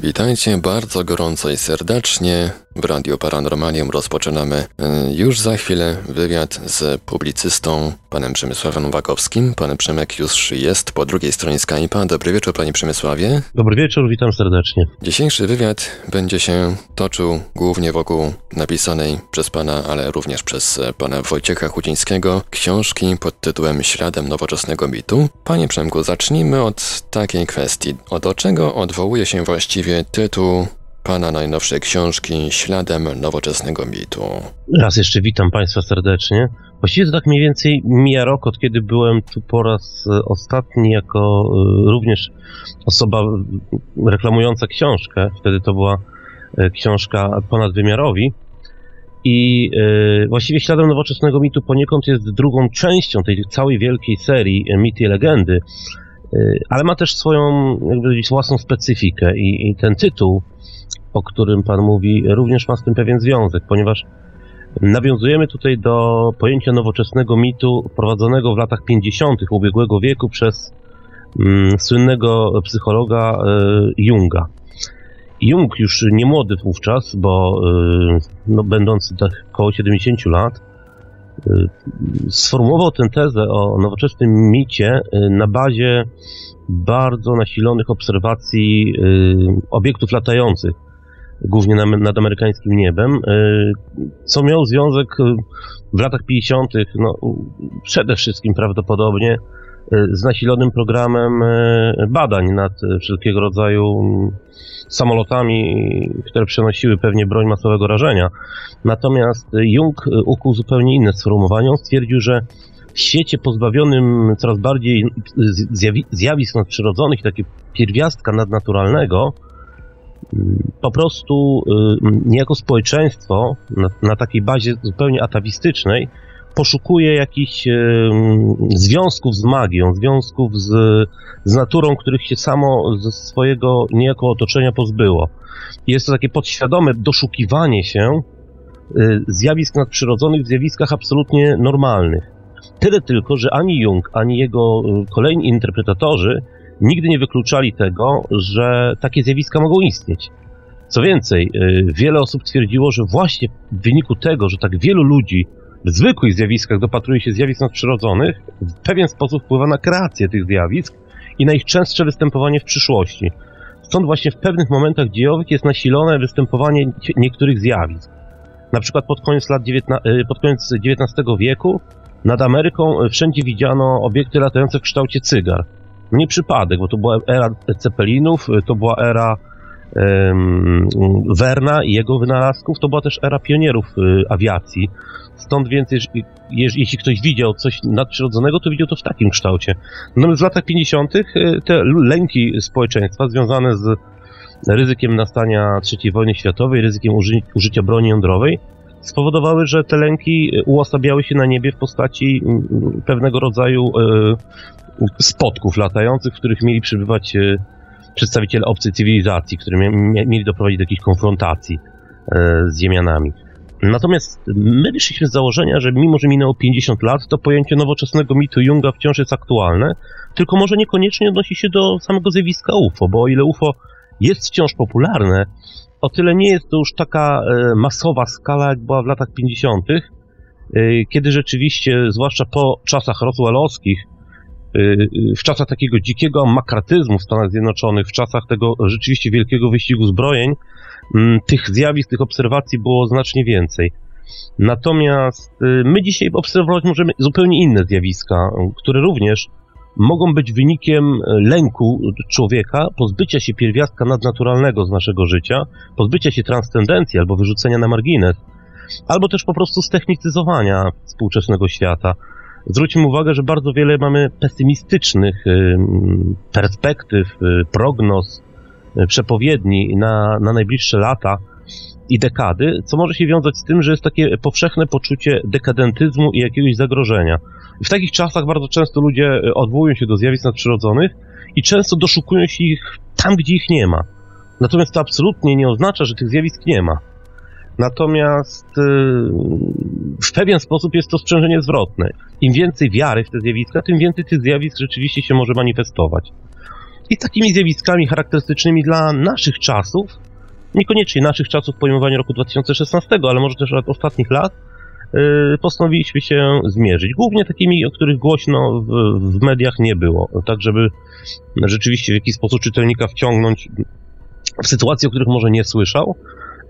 Witajcie bardzo gorąco i serdecznie. W Radio Paranormalium rozpoczynamy y, już za chwilę wywiad z publicystą panem Przemysławem Nowakowskim. Pan Przemek już jest po drugiej stronie Skype'a. Dobry wieczór panie Przemysławie. Dobry wieczór, witam serdecznie. Dzisiejszy wywiad będzie się toczył głównie wokół napisanej przez pana, ale również przez pana Wojciecha Chudzińskiego książki pod tytułem Śladem nowoczesnego mitu. Panie Przemku, zacznijmy od takiej kwestii. O do czego odwołuje się właściwie tytuł Pana najnowszej książki Śladem nowoczesnego mitu. Raz jeszcze witam Państwa serdecznie. Właściwie to tak mniej więcej mija rok, od kiedy byłem tu po raz e, ostatni jako e, również osoba reklamująca książkę. Wtedy to była e, książka Ponadwymiarowi. I właściwie śladem nowoczesnego mitu poniekąd jest drugą częścią tej całej wielkiej serii Mity i Legendy, ale ma też swoją jakby własną specyfikę i, i ten tytuł o którym Pan mówi, również ma z tym pewien związek, ponieważ nawiązujemy tutaj do pojęcia nowoczesnego mitu wprowadzonego w latach 50. ubiegłego wieku przez mm, słynnego psychologa y, Junga. Jung już nie młody wówczas, bo y, no, będący tak około 70 lat, y, sformułował tę tezę o nowoczesnym micie na bazie bardzo nasilonych obserwacji obiektów latających głównie nad amerykańskim niebem, e, co miał związek w latach 50., no, przede wszystkim prawdopodobnie z nasilonym programem badań nad wszelkiego rodzaju samolotami, które przenosiły pewnie broń masowego rażenia. Natomiast Jung ukuł zupełnie inne sformułowanie. On stwierdził, że w świecie pozbawionym coraz bardziej zjawisk nadprzyrodzonych takiego pierwiastka nadnaturalnego, po prostu y, niejako społeczeństwo na, na takiej bazie zupełnie atawistycznej poszukuje jakichś y, związków z magią, związków z, z naturą, których się samo ze swojego niejako otoczenia pozbyło. Jest to takie podświadome doszukiwanie się y, zjawisk nadprzyrodzonych w zjawiskach absolutnie normalnych. Tyle tylko, że ani Jung, ani jego kolejni interpretatorzy nigdy nie wykluczali tego, że takie zjawiska mogą istnieć. Co więcej, y, wiele osób twierdziło, że właśnie w wyniku tego, że tak wielu ludzi w zwykłych zjawiskach dopatruje się zjawisk nadprzyrodzonych, w pewien sposób wpływa na kreację tych zjawisk i na ich częstsze występowanie w przyszłości. Stąd właśnie w pewnych momentach dziejowych jest nasilone występowanie niektórych zjawisk. Na przykład pod koniec lat y, pod koniec XIX wieku nad Ameryką wszędzie widziano obiekty latające w kształcie cygar. Nie przypadek, bo to była era Ceppelinów, to była era Werna i jego wynalazków, to była też era pionierów y, awiacji. Stąd więc, jeśli, ktoś widział coś nadprzyrodzonego, to widział to w takim kształcie. Natomiast w latach 50. Y, te lęki społeczeństwa związane z ryzykiem nastania III wojny światowej, ryzykiem uży użycia broni jądrowej, spowodowały, że te lęki uosabiały się na niebie w postaci pewnego rodzaju y, spotków latających, w których mieli przybywać przedstawiciele obcej cywilizacji, którzy mieli doprowadzić do jakiejś konfrontacji e, z Ziemianami. Natomiast my wyszliśmy z założenia, że mimo, że minęło 50 lat, to pojęcie nowoczesnego mitu Junga wciąż jest aktualne, tylko może niekoniecznie odnosi się do samego zjawiska UFO, bo o ile UFO jest wciąż popularne, o tyle nie jest to już taka e, masowa skala, jak była w latach 50., kiedy rzeczywiście, zwłaszcza po czasach roswellowskich, w czasach takiego dzikiego makratyzmu w Stanach Zjednoczonych, w czasach tego rzeczywiście wielkiego wyścigu zbrojeń, mm, tych zjawisk, tych obserwacji było znacznie więcej. Natomiast y, my dzisiaj obserwować możemy zupełnie inne zjawiska, które również mogą być wynikiem lęku człowieka, pozbycia się pierwiastka nadnaturalnego z naszego życia, pozbycia się transcendencji albo wyrzucenia na margines, albo też po prostu stechnicyzowania współczesnego świata. Zwróćmy uwagę, że bardzo wiele mamy pesymistycznych y, perspektyw, y, prognoz, y, przepowiedni na, na najbliższe lata i dekady, co może się wiązać z tym, że jest takie powszechne poczucie dekadentyzmu i jakiegoś zagrożenia. W takich czasach bardzo często ludzie odwołują się do zjawisk nadprzyrodzonych i często doszukują się ich tam, gdzie ich nie ma. Natomiast to absolutnie nie oznacza, że tych zjawisk nie ma. Natomiast w pewien sposób jest to sprzężenie zwrotne. Im więcej wiary w te zjawiska, tym więcej tych zjawisk rzeczywiście się może manifestować. I takimi zjawiskami charakterystycznymi dla naszych czasów, niekoniecznie naszych czasów w pojmowaniu roku 2016, ale może też ostatnich lat, yy, postanowiliśmy się zmierzyć. Głównie takimi, o których głośno w, w mediach nie było, tak żeby rzeczywiście w jakiś sposób czytelnika wciągnąć w sytuacje, o których może nie słyszał,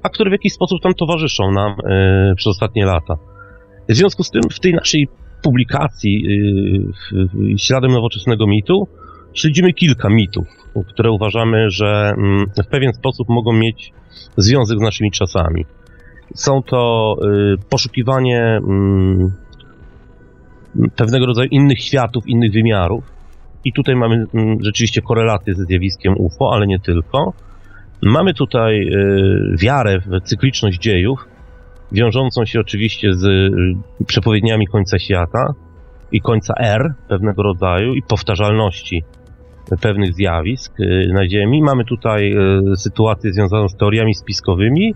a które w jakiś sposób tam towarzyszą nam yy, przez ostatnie lata. W związku z tym w tej naszej publikacji yy, śladem nowoczesnego mitu śledzimy kilka mitów, które uważamy, że mm, w pewien sposób mogą mieć związek z naszymi czasami. Są to y, poszukiwanie mm, pewnego rodzaju innych światów, innych wymiarów. I tutaj mamy mm, rzeczywiście korelacje ze zjawiskiem UFO, ale nie tylko. Mamy tutaj y, wiarę w cykliczność dziejów, wiążącą się oczywiście z y, przepowiedniami końca świata i końca R pewnego rodzaju i powtarzalności pewnych zjawisk na Ziemi. Mamy tutaj sytuację związaną z teoriami spiskowymi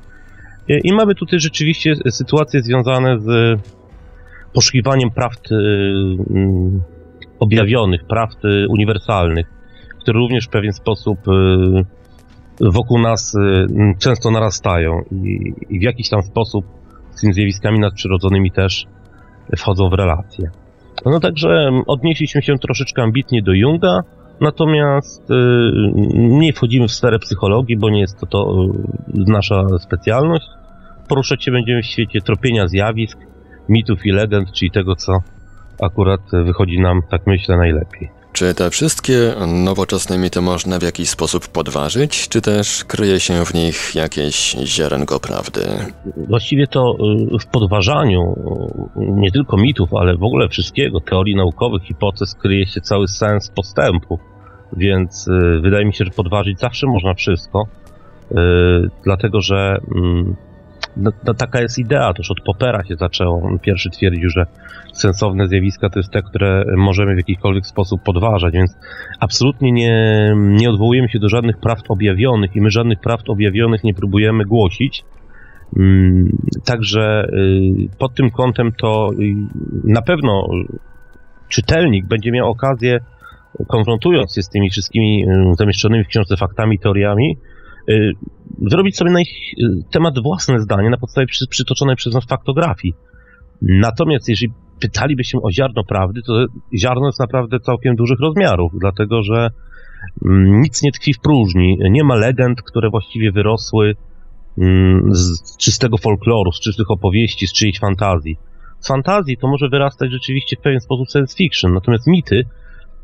i mamy tutaj rzeczywiście sytuacje związane z poszukiwaniem prawd mm, objawionych, prawd uniwersalnych, które również w pewien sposób wokół nas często narastają i w jakiś tam sposób z tymi zjawiskami nadprzyrodzonymi też wchodzą w relacje. No także odnieśliśmy się troszeczkę ambitnie do Junga, natomiast y, nie wchodzimy w sferę psychologii, bo nie jest to, to nasza specjalność. Poruszać się będziemy w świecie tropienia zjawisk, mitów i legend, czyli tego, co akurat wychodzi nam, tak myślę, najlepiej. Czy te wszystkie nowoczesne mity można w jakiś sposób podważyć, czy też kryje się w nich jakieś ziarenko prawdy? Właściwie to y, w podważaniu y, nie tylko mitów, ale w ogóle wszystkiego, teorii naukowych, hipotez, kryje się cały sens postępu. Więc y, wydaje mi się, że podważyć zawsze można wszystko, dlatego że mm, no, no, taka jest idea, już od Popera się zaczęło. On pierwszy twierdził, że sensowne zjawiska to jest te, które możemy w jakikolwiek sposób podważać, więc absolutnie nie, nie odwołujemy się do żadnych prawd objawionych i my żadnych prawd objawionych nie próbujemy głosić. Mm, także y, pod tym kątem to y, na pewno czytelnik będzie miał okazję, konfrontując się z tymi wszystkimi y, zamieszczonymi w książce faktami, teoriami, zrobić sobie na ich temat własne zdanie na podstawie przy, przytoczonej przez nas faktografii. Natomiast jeżeli pytalibyśmy o ziarno prawdy, to ziarno jest naprawdę całkiem dużych rozmiarów, dlatego że mm, nic nie tkwi w próżni. Nie ma legend, które właściwie wyrosły mm, z czystego folkloru, z czystych opowieści, z czyjejś fantazji. Z fantazji to może wyrastać rzeczywiście w pewien sposób science fiction, natomiast mity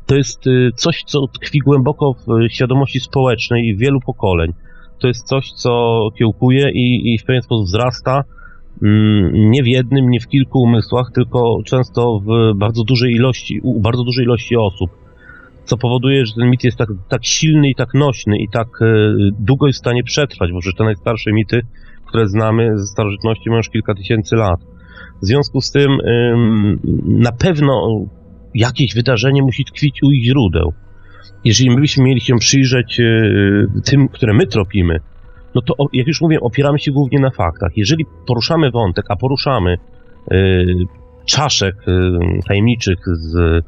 to jest y, coś, co tkwi głęboko w świadomości społecznej wielu pokoleń. To jest coś, co kiełkuje i, i w pewien sposób wzrasta Mm, nie w jednym, nie w kilku umysłach, tylko często w bardzo dużej ilości, u bardzo dużej ilości osób. Co powoduje, że ten mit jest tak, tak silny i tak nośny i tak e, długo jest w stanie przetrwać, bo że te najstarsze mity, które znamy ze starożytności mają już kilka tysięcy lat. W związku z tym na pewno jakieś wydarzenie musi tkwić u ich źródeł. Jeżeli my byśmy mieli się przyjrzeć e, tym, które my tropimy, no to jak już mówię, opieramy się głównie na faktach. Jeżeli poruszamy wątek, a poruszamy y, czaszek y, tajemniczych z,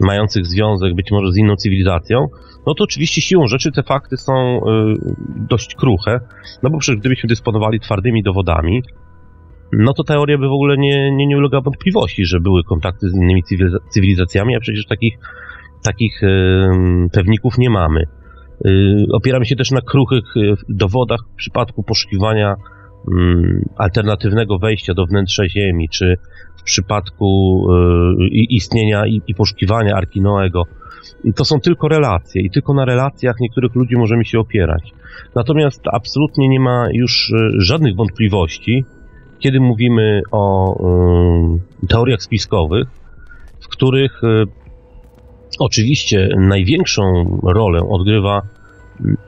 mających związek być może z inną cywilizacją, no to oczywiście siłą rzeczy te fakty są dość kruche, no bo przecież gdybyśmy dysponowali twardymi dowodami, no to teoria by w ogóle nie, nie, nie ulega wątpliwości, że były kontakty z innymi cywilizacjami, a przecież takich, takich pewników nie mamy. Y, opieramy się też na kruchych y, dowodach w przypadku poszukiwania mm, alternatywnego wejścia do wnętrza Ziemi, czy w przypadku y, istnienia i poszukiwania Arki Noego. To są tylko relacje i tylko na relacjach niektórych ludzi możemy się opierać. Natomiast absolutnie nie ma już żadnych wątpliwości, kiedy mówimy o teoriach spiskowych, w których Oczywiście największą rolę odgrywa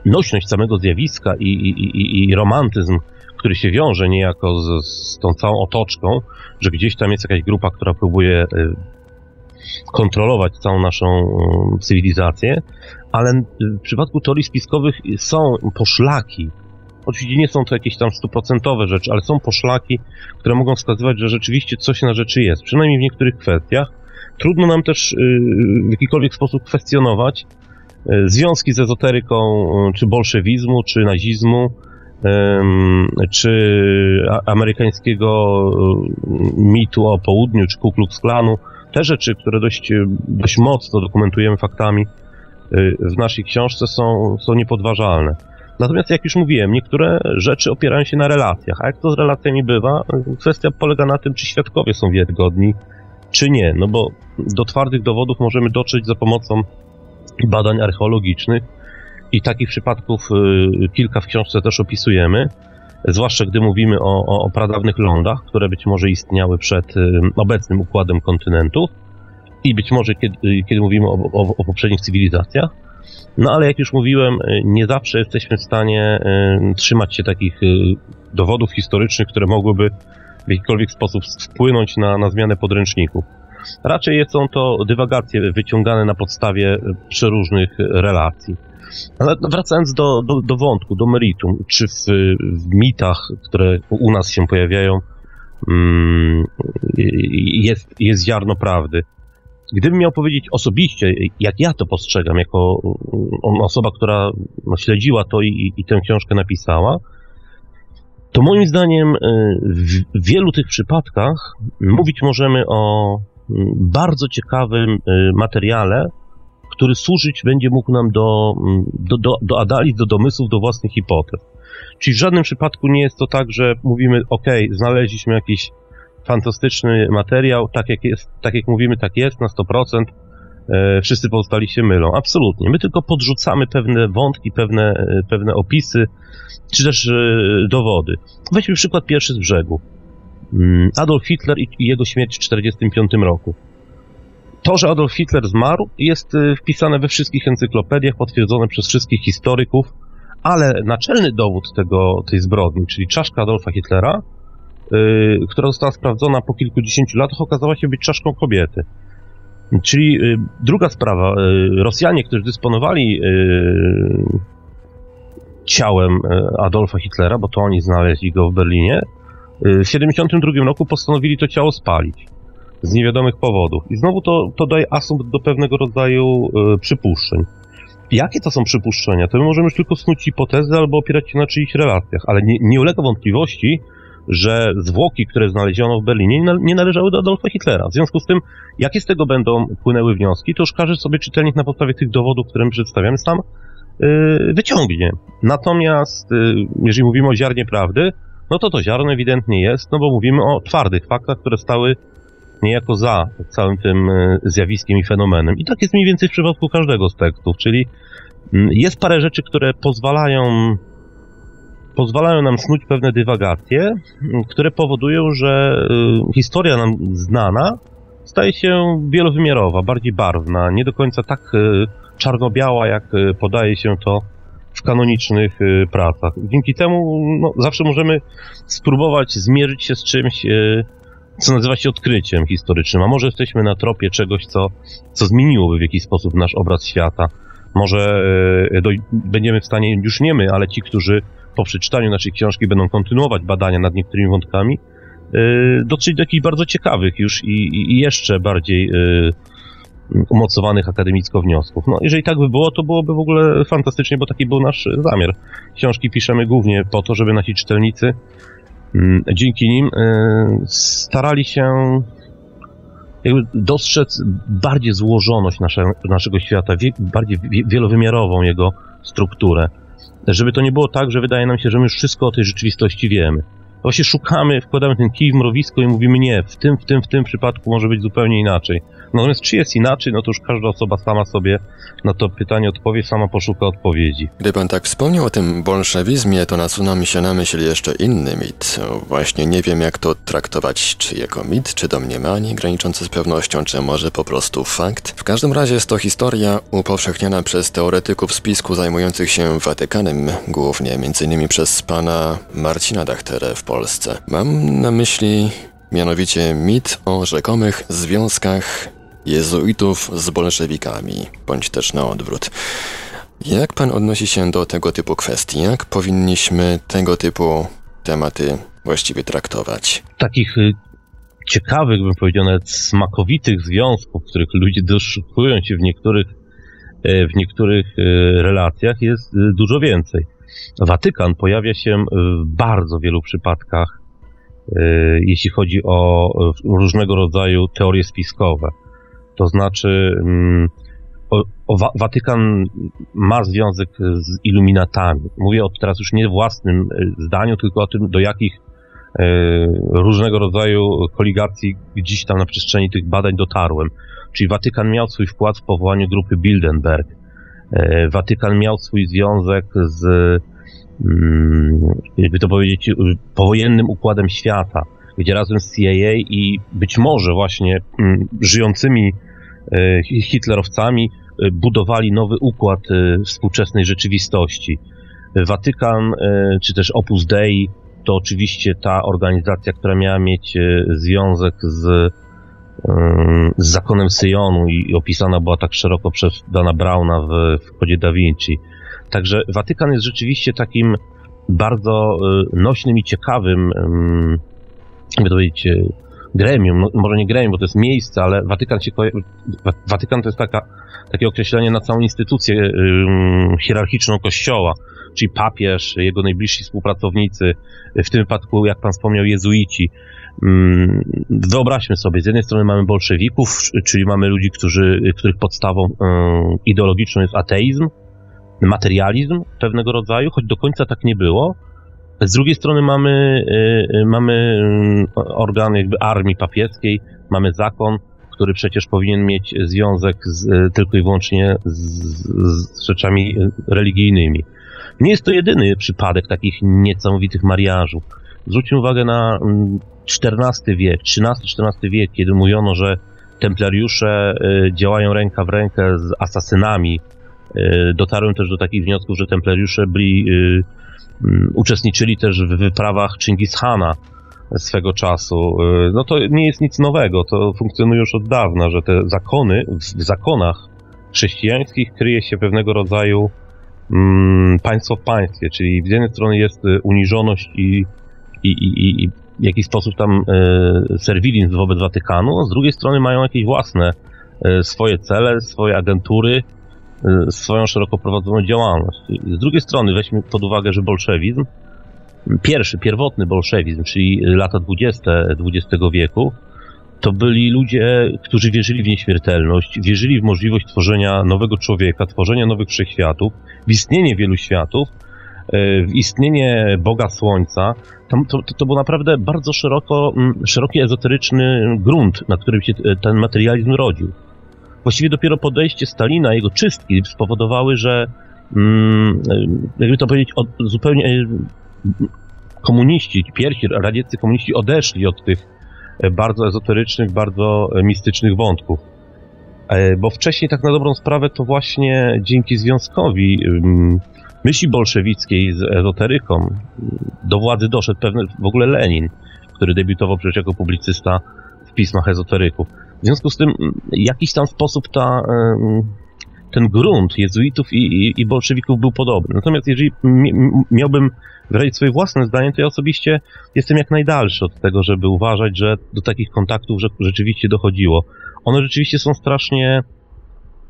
nośność samego zjawiska i, i, i, i romantyzm, który się wiąże niejako z, z, tą całą otoczką, że gdzieś tam jest jakaś grupa, która próbuje y, kontrolować całą naszą y, cywilizację, ale w przypadku teorii spiskowych są poszlaki. Oczywiście nie są to jakieś tam stuprocentowe rzeczy, ale są poszlaki, które mogą wskazywać, że rzeczywiście coś na rzeczy jest, przynajmniej w niektórych kwestiach. Trudno nam też y, w jakikolwiek sposób kwestionować związki z ezoteryką, czy bolszewizmu, czy nazizmu, czy amerykańskiego mitu o południu, czy Ku Klux Klanu. Te rzeczy, które dość, dość mocno dokumentujemy faktami w naszej książce są, są niepodważalne. Natomiast jak już mówiłem, niektóre rzeczy opierają się na relacjach, a jak to z relacjami bywa, kwestia polega na tym, czy świadkowie są wiarygodni, czy nie, no bo do twardych dowodów możemy dotrzeć za pomocą badań archeologicznych i takich przypadków y, kilka w książce też opisujemy, zwłaszcza gdy mówimy o, o, o pradawnych lądach, które być może istniały przed y, obecnym układem kontynentów i być może kiedy, y, kiedy mówimy o, o, o poprzednich cywilizacjach. No ale jak już mówiłem, nie zawsze jesteśmy w stanie trzymać się takich dowodów historycznych, które mogłyby w jakikolwiek sposób wpłynąć na, na zmianę podręczników. Raczej są to dywagacje wyciągane na podstawie przeróżnych relacji. Ale wracając do, do, do wątku, do meritum, czy w, w mitach, które u nas się pojawiają, mm, jest, jest ziarno prawdy. Gdybym miał powiedzieć osobiście, jak ja to postrzegam, jako osoba, która śledziła to i, i tę książkę napisała, to moim zdaniem y, w wielu tych przypadkach mówić możemy o mm, bardzo ciekawym y, materiale, który służyć będzie mógł nam do, mm, do, do, do analiz, do domysłów, do własnych hipotez. Czyli w żadnym przypadku nie jest to tak, że mówimy, ok, znaleźliśmy jakiś fantastyczny materiał, tak jak jest, tak jak mówimy, tak jest na 100%, e, wszyscy pozostali się mylą. Absolutnie. My tylko podrzucamy pewne wątki, pewne, e, pewne opisy, czy też e, dowody. Weźmy przykład pierwszy z brzegu. Mm, Adolf Hitler i jego śmierć w 1945 roku. To, że Adolf Hitler zmarł, jest wpisane we wszystkich encyklopediach, potwierdzone przez wszystkich historyków, ale naczelny dowód tego, tej zbrodni, czyli czaszka Adolfa Hitlera, yy, która została sprawdzona po kilkudziesięciu latach, okazała się być czaszką kobiety. Czyli yy, druga sprawa, yy, Rosjanie, którzy dysponowali y, ciałem y, Adolfa Hitlera, bo to oni znaleźli go w Berlinie, w 1972 roku postanowili to ciało spalić z niewiadomych powodów. I znowu to, to daje asumpt do pewnego rodzaju y, przypuszczeń. Jakie to są przypuszczenia? To my możemy już tylko snuć hipotezy albo opierać się na czyichś relacjach, ale nie, nie ulega wątpliwości, że zwłoki, które znaleziono w Berlinie, nie, należały do Adolfa Hitlera. W związku z tym, jakie z tego będą płynęły wnioski, to już każdy sobie czytelnik na podstawie tych dowodów, które my przedstawiamy, sam yy, wyciągnie. Natomiast, yy, jeżeli mówimy o ziarnie prawdy, no to to ziarno ewidentnie jest, no bo mówimy o twardych faktach, które stały niejako za całym tym e, zjawiskiem i fenomenem. I tak jest mniej więcej w przypadku każdego z tekstów, czyli mm, jest parę rzeczy, które pozwalają pozwalają nam snuć pewne dywagacje, które powodują, że e, historia nam znana staje się wielowymiarowa, bardziej barwna, nie do końca tak e, czarno-biała, jak podaje się to w kanonicznych pracach. Dzięki temu no, zawsze możemy spróbować zmierzyć się z czymś co nazywa się odkryciem historycznym, a może jesteśmy na tropie czegoś, co, co zmieniłoby w jakiś sposób nasz obraz świata. Może będziemy w stanie, już nie my, ale ci, którzy po przeczytaniu naszej książki będą kontynuować badania nad niektórymi wątkami, e, dotrzeć do jakichś bardzo ciekawych już i, i jeszcze bardziej e, umocowanych akademicko wniosków. No, jeżeli tak by było, to byłoby w ogóle fantastycznie, bo taki był nasz zamiar. Książki piszemy głównie po to, żeby nasi czytelnicy Mm, dzięki nim e, starali się jakby dostrzec bardziej złożoność nasze, naszego świata, bardziej wielowymiarową jego strukturę. Żeby to nie było tak, że wydaje nam się, że my już wszystko o tej rzeczywistości wiemy. Właśnie szukamy, wkładamy ten kij w mrowisko i mówimy nie, w tym, w tym, w tym przypadku może być zupełnie inaczej. Natomiast czy jest inaczej, no to już każda osoba sama sobie na to pytanie odpowie, sama poszuka odpowiedzi. Gdy pan tak wspomniał o tym bolszewizmie, to nasunął mi się na myśl jeszcze inny mit. Właśnie nie wiem, jak to traktować, czy jako mit, czy domniemanie graniczące z pewnością, czy może po prostu fakt. W każdym razie jest to historia upowszechniana przez teoretyków spisku zajmujących się Watykanem, głównie m.in. przez pana Marcina Dachterę w Polsce. Mam na myśli mianowicie mit o rzekomych związkach jezuitów z bolszewikami, bądź też na odwrót. Jak pan odnosi się do tego typu kwestii? Jak powinniśmy tego typu tematy właściwie traktować? Takich y, ciekawych, bym powiedział, nawet smakowitych związków, których ludzie doszukują się w niektórych w niektórych relacjach jest dużo więcej. Watykan pojawia się w bardzo wielu przypadkach, jeśli chodzi o różnego rodzaju teorie spiskowe. To znaczy, mm, o, o Watykan ma związek z iluminatami. Mówię o teraz już nie własnym zdaniu, tylko o tym, do jakich E, różnego rodzaju koligacji gdzieś tam na przestrzeni tych badań dotarłem. Czyli Watykan miał swój wkład w powołaniu grupy Bilderberg. E, Watykan miał swój związek z, mm, jakby to powiedzieć, powojennym układem świata, gdzie razem z CIA i być może właśnie mm, żyjącymi e, hitlerowcami budowali nowy układ współczesnej rzeczywistości. Watykan, czy też Opus Dei to oczywiście ta organizacja, która miała mieć e, związek z, z zakonem Syjonu i opisana była tak szeroko przez Dana Browna w, w Kodzie Da Vinci. Także Watykan jest rzeczywiście takim bardzo e, nośnym i ciekawym, jakby to powiedzieć, e, gremium, no, może nie gremium, bo to jest miejsce, ale Watykan się Watykan to jest taka, takie określenie na całą instytucję hierarchiczną Kościoła czyli papież, jego najbliżsi współpracownicy, w tym wypadku, jak pan wspomniał, jezuici. Wyobraźmy sobie, z jednej strony mamy bolszewików, czyli mamy ludzi, którzy, których podstawą ideologiczną jest ateizm, materializm pewnego rodzaju, choć do końca tak nie było. Z drugiej strony mamy, y, y, mamy organ jakby armii papieskiej, mamy zakon, który przecież powinien mieć związek z, tylko i wyłącznie z, z rzeczami religijnymi. Nie jest to jedyny przypadek takich niesamowitych mariażów. Zwróćmy uwagę na XIV mm, wiek, XIII-XIV wiek, kiedy mówiono, że templariusze y, działają ręka w rękę z asasynami. Y, dotarłem też do takich wniosków, że templariusze byli, y, mm, uczestniczyli też w wyprawach Chingis Hana swego czasu. No to nie jest nic nowego, to funkcjonuje już od dawna, że te zakony, w zakonach chrześcijańskich kryje się pewnego rodzaju mm, państwo w państwie, czyli z jednej strony jest y, uniżoność i, i, i, i w jakiś sposób tam e, serwilizm wobec Watykanu, z drugiej strony mają jakieś własne swoje cele, swoje agentury, swoją szeroko prowadzoną działalność. Z drugiej strony weźmy pod uwagę, że bolszewizm, pierwszy, pierwotny bolszewizm, czyli lata 20. XX wieku, to byli ludzie, którzy wierzyli w nieśmiertelność, wierzyli w możliwość tworzenia nowego człowieka, tworzenia nowych wszechświatów, w istnienie wielu światów, e, w istnienie Boga Słońca. To, to, to był naprawdę bardzo szeroko, szeroki ezoteryczny grunt, na którym się e, ten materializm rodził. Właściwie dopiero podejście Stalina, jego czystki spowodowały, że mm, e, jakby to powiedzieć, od, zupełnie komuniści, pierwsi radzieccy komuniści odeszli od tych bardzo ezoterycznych, bardzo mistycznych wątków. E, bo wcześniej tak na dobrą sprawę to właśnie dzięki związkowi myśli bolszewickiej z ezoteryką do władzy doszedł pewny w ogóle Lenin, który debiutował przecież jako publicysta w pismach ezoteryków. W związku z tym w jakiś tam sposób ta, ten grunt jezuitów i, i, i bolszewików był podobny. Natomiast jeżeli miałbym wyrazić swoje własne zdanie, to ja osobiście jestem jak najdalszy od tego, żeby uważać, że do takich kontaktów rzeczywiście dochodziło. One rzeczywiście są strasznie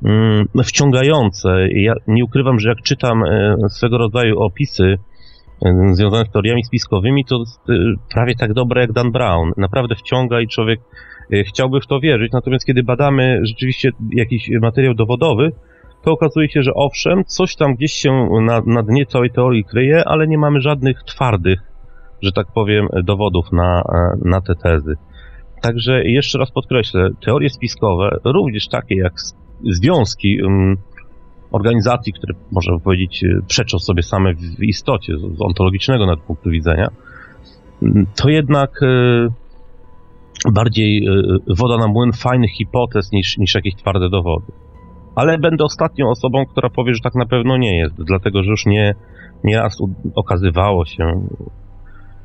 mm, wciągające. Ja nie ukrywam, że jak czytam e, swego rodzaju opisy e, związane z teoriami spiskowymi, to e, prawie tak dobre jak Dan Brown. Naprawdę wciąga i człowiek chciałby w to wierzyć. Natomiast kiedy badamy rzeczywiście jakiś materiał dowodowy, to okazuje się, że owszem, coś tam gdzieś się na, na dnie całej teorii kryje, ale nie mamy żadnych twardych, że tak powiem, dowodów na, na te tezy. Także jeszcze raz podkreślę, teorie spiskowe, również takie jak związki um, organizacji, które można powiedzieć przeczą sobie same w istocie, z ontologicznego punktu widzenia, to jednak e, bardziej e, woda na młyn fajnych hipotez niż, niż jakieś twarde dowody ale będę ostatnią osobą, która powie, że tak na pewno nie jest, dlatego że już nie, nieraz okazywało się,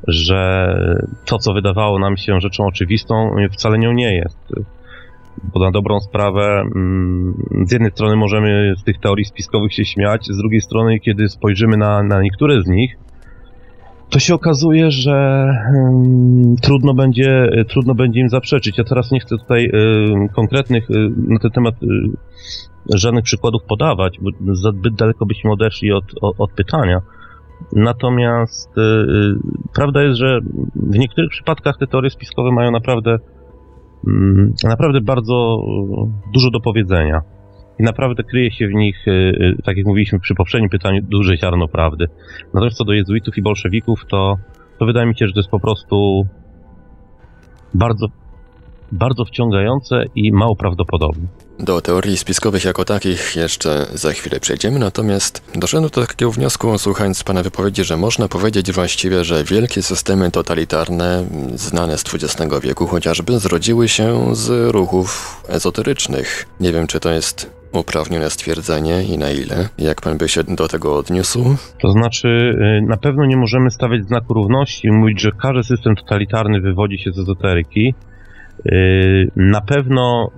że to, co wydawało nam się rzeczą oczywistą, wcale nią nie jest. Bo na dobrą sprawę, mm, z jednej strony możemy z tych teorii spiskowych się śmiać, z drugiej strony, kiedy spojrzymy na, na niektóre z nich, to się okazuje, że trudno, będzie, trudno będzie im zaprzeczyć. Ja teraz nie chcę tutaj um, konkretnych um, na ten temat żadnych przykładów podawać, bo zbyt daleko byśmy odeszli od, od, od pytania. Natomiast prawda jest, że w niektórych przypadkach te teorie spiskowe mają naprawdę, mm, naprawdę bardzo dużo do powiedzenia. I naprawdę kryje się w nich, tak jak mówiliśmy przy poprzednim pytaniu, duże ziarno prawdy. Natomiast co do jezuitów i bolszewików, to, to wydaje mi się, że to jest po prostu bardzo, bardzo wciągające i mało prawdopodobne. Do teorii spiskowych jako takich jeszcze za chwilę przejdziemy, natomiast doszedłem do takiego wniosku, słuchając Pana wypowiedzi, że można powiedzieć właściwie, że wielkie systemy totalitarne, znane z XX wieku chociażby, zrodziły się z ruchów ezoterycznych. Nie wiem, czy to jest uprawnione stwierdzenie i na ile? Jak Pan by się do tego odniósł? To znaczy, y, na pewno nie możemy stawiać znaku równości i mówić, że każdy system totalitarny wywodzi się z ezoteryki. Y, na pewno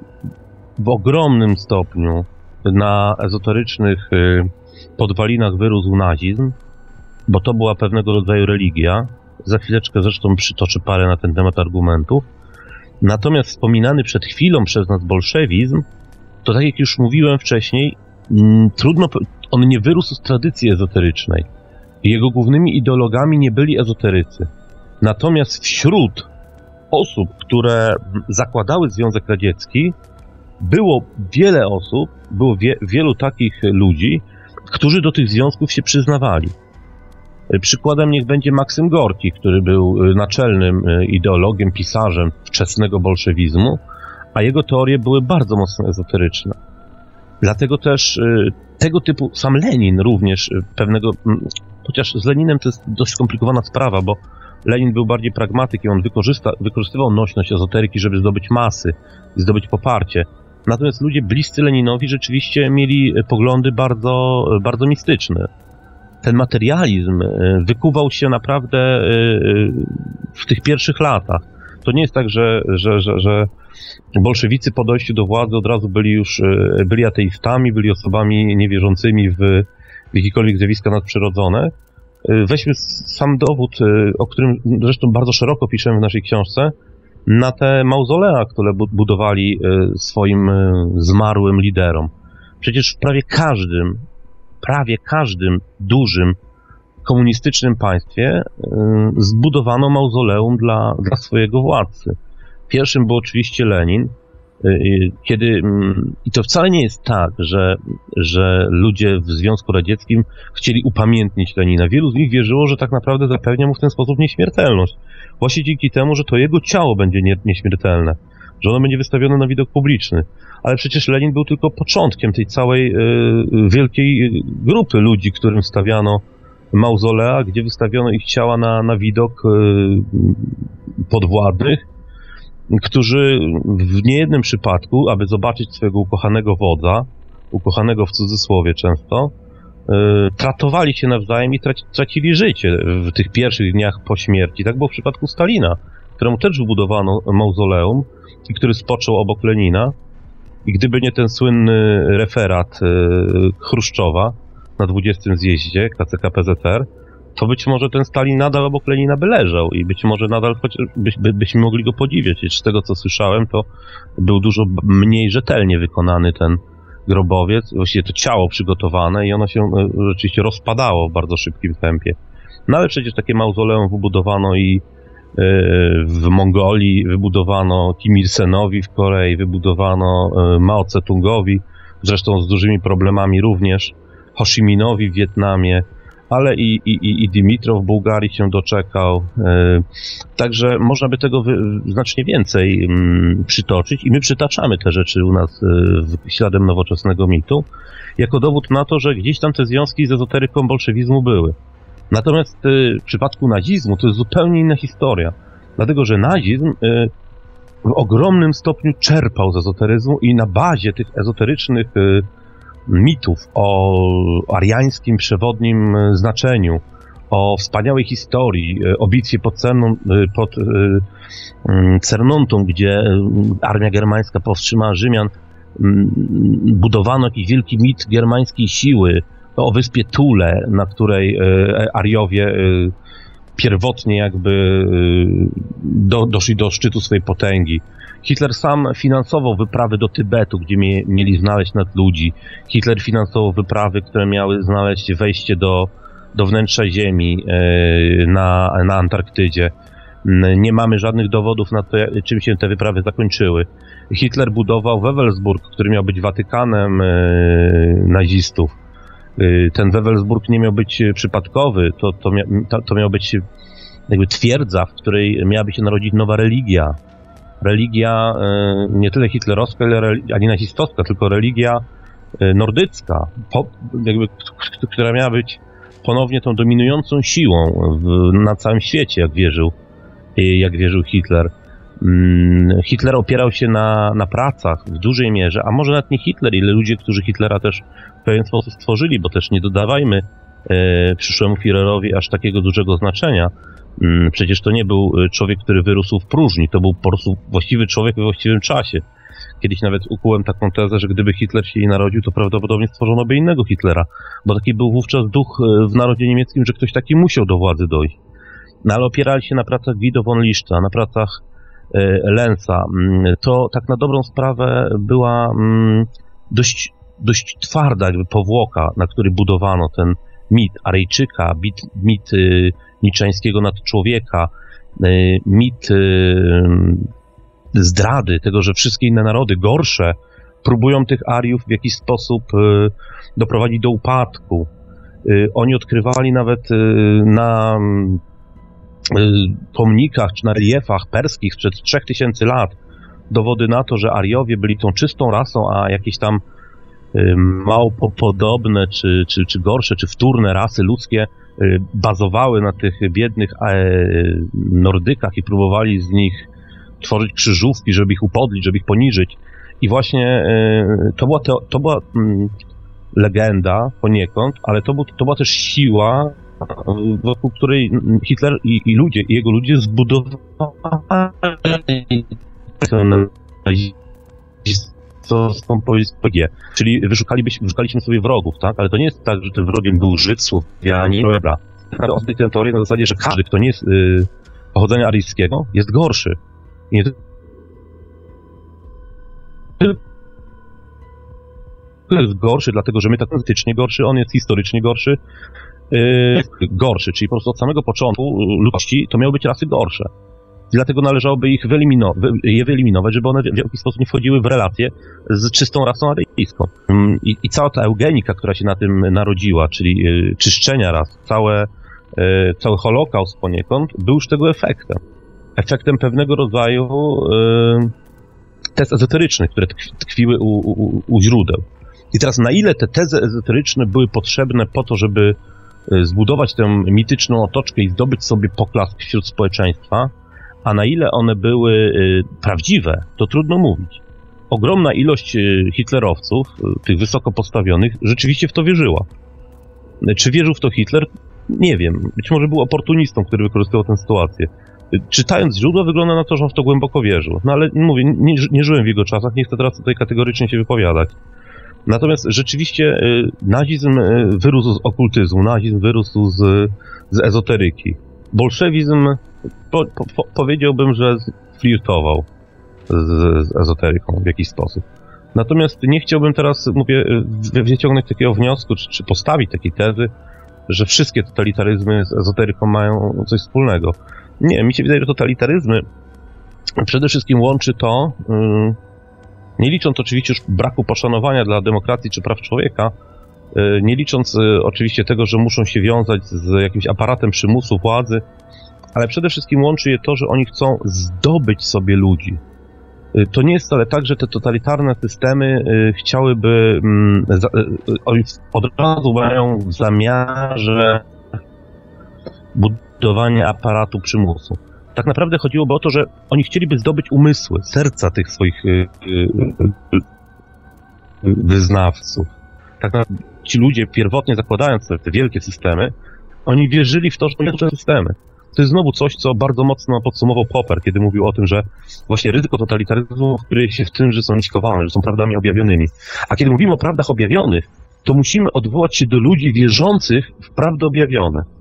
w ogromnym stopniu na ezoterycznych y, podwalinach wyrósł nazizm, bo to była pewnego rodzaju religia. Za chwileczkę zresztą przytoczę parę na ten temat argumentów. Natomiast wspominany przed chwilą przez nas bolszewizm, to tak jak już mówiłem wcześniej, mm, trudno, on nie wyrósł z tradycji ezoterycznej. Jego głównymi ideologami nie byli ezoterycy. Natomiast wśród osób, które zakładały Związek Radziecki, było wiele osób, było wie, wielu takich ludzi, którzy do tych związków się przyznawali. Przykładem niech będzie Maksym Gorki, który był y, naczelnym y, ideologiem, pisarzem wczesnego bolszewizmu, a jego teorie były bardzo mocno ezoteryczne. Dlatego też y, tego typu, sam Lenin również pewnego, chociaż z Leninem to jest dość skomplikowana sprawa, bo Lenin był bardziej pragmatykiem, on wykorzysta, wykorzystywał nośność ezoteryki, żeby zdobyć masy, zdobyć poparcie. Natomiast ludzie bliscy Leninowi rzeczywiście mieli poglądy bardzo, bardzo mistyczne. Ten materializm wykuwał się naprawdę w tych pierwszych latach. To nie jest tak, że, że, że, że bolszewicy po dojściu do władzy od razu byli już byli ateistami, byli osobami niewierzącymi w, jakiekolwiek zjawiska nadprzyrodzone. Weźmy sam dowód, o którym zresztą bardzo szeroko piszemy w naszej książce, na te mauzolea, które budowali e, swoim e, zmarłym liderom. Przecież w prawie każdym, prawie każdym dużym komunistycznym państwie e, zbudowano mauzoleum dla, dla swojego władcy. Pierwszym był oczywiście Lenin, kiedy, mm, i to wcale nie jest tak, że, że ludzie w Związku Radzieckim chcieli upamiętnić Lenina. Wielu z nich wierzyło, że tak naprawdę zapewnia mu w ten sposób nieśmiertelność właśnie dzięki temu, że to jego ciało będzie nie, nieśmiertelne, że ono będzie wystawione na widok publiczny. Ale przecież Lenin był tylko początkiem tej całej y, wielkiej grupy ludzi, którym stawiano mauzolea, gdzie wystawiono ich ciała na, na widok y, podwładnych, którzy w niejednym przypadku, aby zobaczyć swojego ukochanego wodza, ukochanego w cudzysłowie często, E, tratowali się nawzajem i traci, tracili życie w tych pierwszych dniach po śmierci. Tak było w przypadku Stalina, któremu też wybudowano mauzoleum i który spoczął obok Lenina. I gdyby nie ten słynny referat e, Chruszczowa na 20 zjeździe KCK-PZR, to być może ten Stalin nadal obok Lenina by leżał i być może nadal choć, by, by, byśmy mogli go podziwiać. Z tego, co słyszałem, to był dużo mniej rzetelnie wykonany ten, grobowiec, właściwie to ciało przygotowane i ono się e, rzeczywiście rozpadało w bardzo szybkim tempie. No ale przecież takie mauzoleum wybudowano i e, w Mongolii, wybudowano Kim Il-senowi w Korei, wybudowano e, Mao Tse-tungowi, zresztą z dużymi problemami również, Ho Chi Minowi w Wietnamie, ale i, i, i Dimitrow w Bułgarii się doczekał. E, także można by tego znacznie więcej mm, przytoczyć i my przytaczamy te rzeczy u nas e, śladem nowoczesnego mitu, jako dowód na to, że gdzieś tam te związki z ezoteryką bolszewizmu były. Natomiast e, w przypadku nazizmu to jest zupełnie inna historia, dlatego że nazizm w ogromnym stopniu czerpał z ezoteryzmu i na bazie tych ezoterycznych mitów o ariańskim przewodnim e, znaczeniu, o wspaniałej historii, e, o bitwie pod, Cernon, e, pod mm, Cernuntą, gdzie armia germańska powstrzymała Rzymian, budowano jakiś wielki mit germańskiej siły, o wyspie Tule, na której Ariowie pierwotnie jakby do, doszli do szczytu swojej potęgi. Hitler sam finansował wyprawy do Tybetu, gdzie mie, mieli znaleźć nad ludzi. Hitler finansował wyprawy, które miały znaleźć wejście do, do wnętrza Ziemi na, na Antarktydzie. Nie mamy żadnych dowodów na to, czym się te wyprawy zakończyły. Hitler budował Wewelsburg, który miał być Watykanem nazistów Y, ten Wewelsburg nie miał być przypadkowy, to, to, mia, to, miał być jakby twierdza, w której miałaby się narodzić nowa religia. Religia y, nie tyle hitlerowska, ani nazistowska, tylko religia y, nordycka, po, jakby, która miała być ponownie tą dominującą siłą w, na całym świecie, jak wierzył, jak wierzył Hitler. Mm, Hitler opierał się na, na pracach w dużej mierze, a może nawet nie Hitler, ile ludzie, którzy Hitlera też w pewien sposób stworzyli, bo też nie dodawajmy e, przyszłemu Führerowi aż takiego dużego znaczenia. Mm, przecież to nie był e, człowiek, który wyrósł w próżni, to był po prostu właściwy człowiek we właściwym czasie. Kiedyś nawet ukułem taką tezę, że gdyby Hitler się nie narodził, to prawdopodobnie stworzono by innego Hitlera, bo taki był wówczas duch e, w narodzie niemieckim, że ktoś taki musiał do władzy dojść. No ale opierali się na pracach Guido von Liszta, na pracach E, Lensa, mm, to tak na dobrą sprawę była mm, dość, dość twarda jakby powłoka, na której budowano ten mit Arejczyka, mit, mit y, niczeńskiego nadczłowieka, y, mit y, zdrady, tego, że wszystkie inne narody gorsze próbują tych Ariów w jakiś sposób doprowadzić do upadku. Oni odkrywali nawet na Y, pomnikach czy na reliefach perskich sprzed 3000 lat dowody na to, że Ariowie byli tą czystą rasą, a jakieś tam y, mało podobne, czy, czy, czy gorsze, czy wtórne rasy ludzkie y, bazowały na tych biednych e, Nordykach i próbowali z nich tworzyć krzyżówki, żeby ich upodlić, żeby ich poniżyć. I właśnie to była, to, to była mm, legenda poniekąd, ale to, był, to była też siła wokół której Hitler i, i ludzie, i jego ludzie zbudowali co są PG. Czyli wyszukalibyśmy, wyszukaliśmy sobie wrogów, tak? Ale to nie jest tak, że tym wrogiem był Żyd, Słowianin, dobra. Ale on tę teorię na zasadzie, że każdy, kto nie jest y, pochodzenia aryjskiego, jest gorszy. I nie jest gorszy, dlatego że my tak politycznie gorszy, on jest historycznie gorszy, yy, gorszy, czyli po prostu od samego początku ludzkości to miały być rasy gorsze. Dlatego należałoby ich wyeliminować, je wyeliminować, żeby one w jakiś sposób nie wchodziły w relacje z czystą rasą aryjską. Mm, I, I, cała ta eugenika, która się na tym narodziła, czyli yy, czyszczenia ras, całe, cały holokaust poniekąd, był już tego efektem. Efektem pewnego rodzaju tez ezoterycznych, które tkwiły u, u, u źródeł. I teraz na ile te tezy ezoteryczne były potrzebne po to, żeby Y, zbudować tę mityczną otoczkę i zdobyć sobie poklask wśród społeczeństwa, a na ile one były y, prawdziwe, to trudno mówić. Ogromna ilość y, hitlerowców, tych wysoko postawionych, rzeczywiście w to wierzyła. Czy wierzył w to Hitler? Nie wiem. Być może był oportunistą, który wykorzystywał tę sytuację. Czytając źródła, wygląda na to, że on w to głęboko wierzył. No ale mówię, nie, nie żyłem w jego czasach, nie chcę teraz tutaj kategorycznie się wypowiadać. Natomiast rzeczywiście y, nazizm y, wyrósł z okultyzmu, nazizm wyrósł z, z ezoteryki. Bolszewizm po, po, powiedziałbym, że flirtował z, z ezoteryką w jakiś sposób. Natomiast nie chciałbym teraz, mówię, y, wyciągnąć takiego wniosku, czy, czy postawić takiej tezy, że wszystkie totalitaryzmy z ezoteryką mają coś wspólnego. Nie, mi się wydaje, że totalitaryzmy przede wszystkim łączy to, nie licząc oczywiście już braku poszanowania dla demokracji czy praw człowieka, e, nie licząc e, oczywiście tego, że muszą się wiązać z jakimś aparatem przymusu władzy, ale przede wszystkim łączy je to, że oni chcą zdobyć sobie ludzi. E, to nie jest wcale tak, że te totalitarne systemy chciałyby, mm, od razu mają w zamiarze budowanie aparatu przymusu tak naprawdę chodziłoby o to, że oni chcieliby zdobyć umysły, serca tych swoich y, y, y, wyznawców. Tak naprawdę ci ludzie pierwotnie zakładając te, te wielkie systemy, oni wierzyli w to, że to systemy. To jest znowu coś, co bardzo mocno podsumował Popper, kiedy mówił o tym, że właśnie ryzyko totalitaryzmu kryje się w tym, że są niskowane, że są prawdami objawionymi. A kiedy mówimy o prawdach objawionych, to musimy odwołać się do ludzi wierzących w prawdy objawione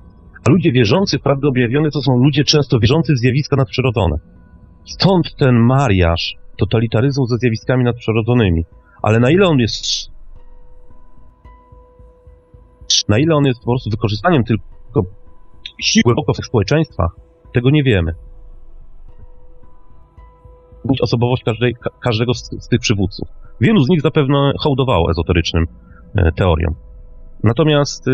A ludzie wierzący w prawdę objawione to są ludzie często wierzący w zjawiska nadprzyrodzone. Stąd ten mariaż totalitaryzmu ze zjawiskami nadprzyrodzonymi. Ale na ile on jest na ile on jest po prostu wykorzystaniem tylko siły głęboko w społeczeństwach, tego nie wiemy. Osobowość każdej, każdego z, z, tych przywódców. Wielu z nich zapewne hołdowało ezoterycznym e, teoriom. Natomiast y,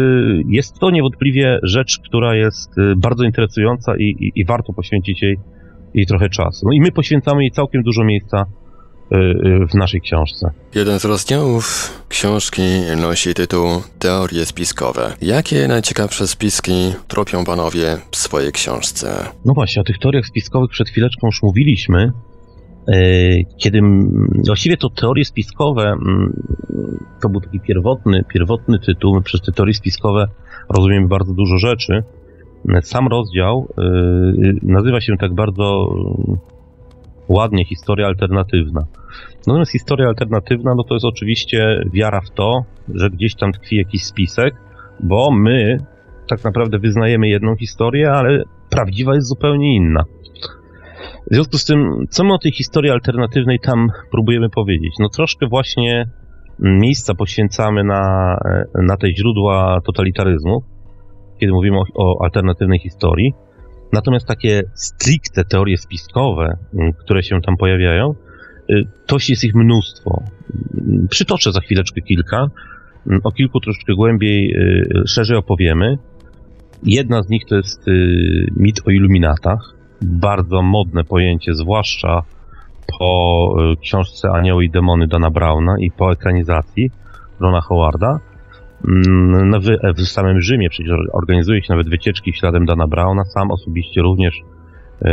jest to niewątpliwie rzecz, która jest y, bardzo interesująca i, i, i warto poświęcić jej, jej trochę czasu. No i my poświęcamy jej całkiem dużo miejsca y, w naszej książce. Jeden z rozdziałów książki nosi tytuł Teorie spiskowe. Jakie najciekawsze spiski tropią panowie w swojej książce? No właśnie, o tych teoriach spiskowych przed chwileczką już mówiliśmy. E, kiedy właściwie to teorie spiskowe, to był taki pierwotny, pierwotny tytuł. My przez te teorie spiskowe rozumiemy bardzo dużo rzeczy. Sam rozdział e, nazywa się tak bardzo ładnie historia alternatywna. Natomiast historia alternatywna, no to jest oczywiście wiara w to, że gdzieś tam tkwi jakiś spisek, bo my tak naprawdę wyznajemy jedną historię, ale prawdziwa jest zupełnie inna. W związku z tym, co my o tej historii alternatywnej tam próbujemy powiedzieć? No troszkę właśnie miejsca poświęcamy na, na te źródła totalitaryzmu, kiedy mówimy o, o alternatywnej historii. Natomiast takie stricte teorie spiskowe, które się tam pojawiają, y, to jest ich mnóstwo. Przytoczę za chwileczkę kilka. O kilku troszeczkę głębiej, y, szerzej opowiemy. Jedna z nich to jest y, mit o iluminatach bardzo modne pojęcie, zwłaszcza po y, książce Anioły i Demony Dana Browna i po ekranizacji Rona Howarda. Mm, no, w, w samym Rzymie przecież organizuje się nawet wycieczki śladem Dana Browna. Sam osobiście również y,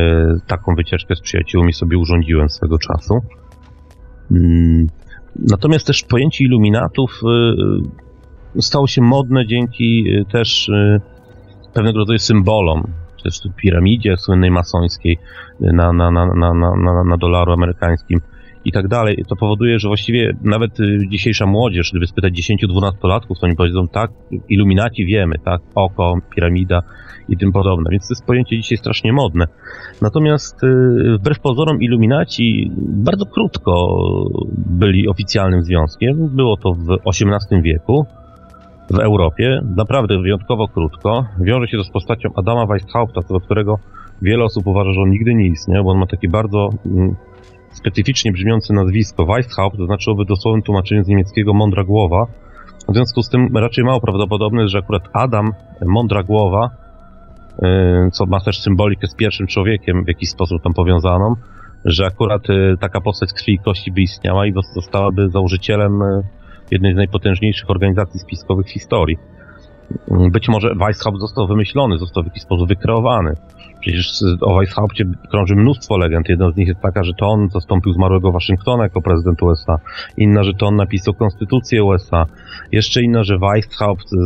taką wycieczkę z przyjaciółmi sobie urządziłem swego czasu. Mm, natomiast też pojęcie iluminatów y, stało się modne dzięki też pewnego rodzaju symbolom też piramidzie słynnej masońskiej na, na, na, na, na, na dolaru amerykańskim i tak dalej. To powoduje, że właściwie nawet y, dzisiejsza młodzież, gdyby spytać 10-12-latków, to oni powiedzą tak, iluminaci wiemy, tak, oko, piramida i tym podobne, więc to jest pojęcie dzisiaj strasznie modne. Natomiast y, wbrew pozorom iluminaci bardzo krótko byli oficjalnym związkiem. Było to w XVIII wieku w Europie, naprawdę wyjątkowo krótko. Wiąże się to z postacią Adama Weishaupta, co do którego wiele osób uważa, że on nigdy nie istniał, bo on ma takie bardzo mm, specyficznie brzmiące nazwisko. Weishaupt znaczyłoby dosłownym tłumaczeniu z niemieckiego mądra głowa. W związku z tym raczej mało prawdopodobne że akurat Adam, mądra głowa, yy, co ma też symbolikę z pierwszym człowiekiem w jakiś sposób tam powiązaną, że akurat yy, taka postać krwi i kości by istniała i zostałaby założycielem jednej z najpotężniejszych organizacji spiskowych w historii. Być może Weishaupt został wymyślony, został w jakiś sposób wykreowany. Przecież o Weishaupcie krąży mnóstwo legend. Jedna z nich jest taka, że to on zastąpił zmarłego Waszyngtona jako prezydent USA. Inna, że to on napisał konstytucję USA. Jeszcze inna, że Weishaupt z,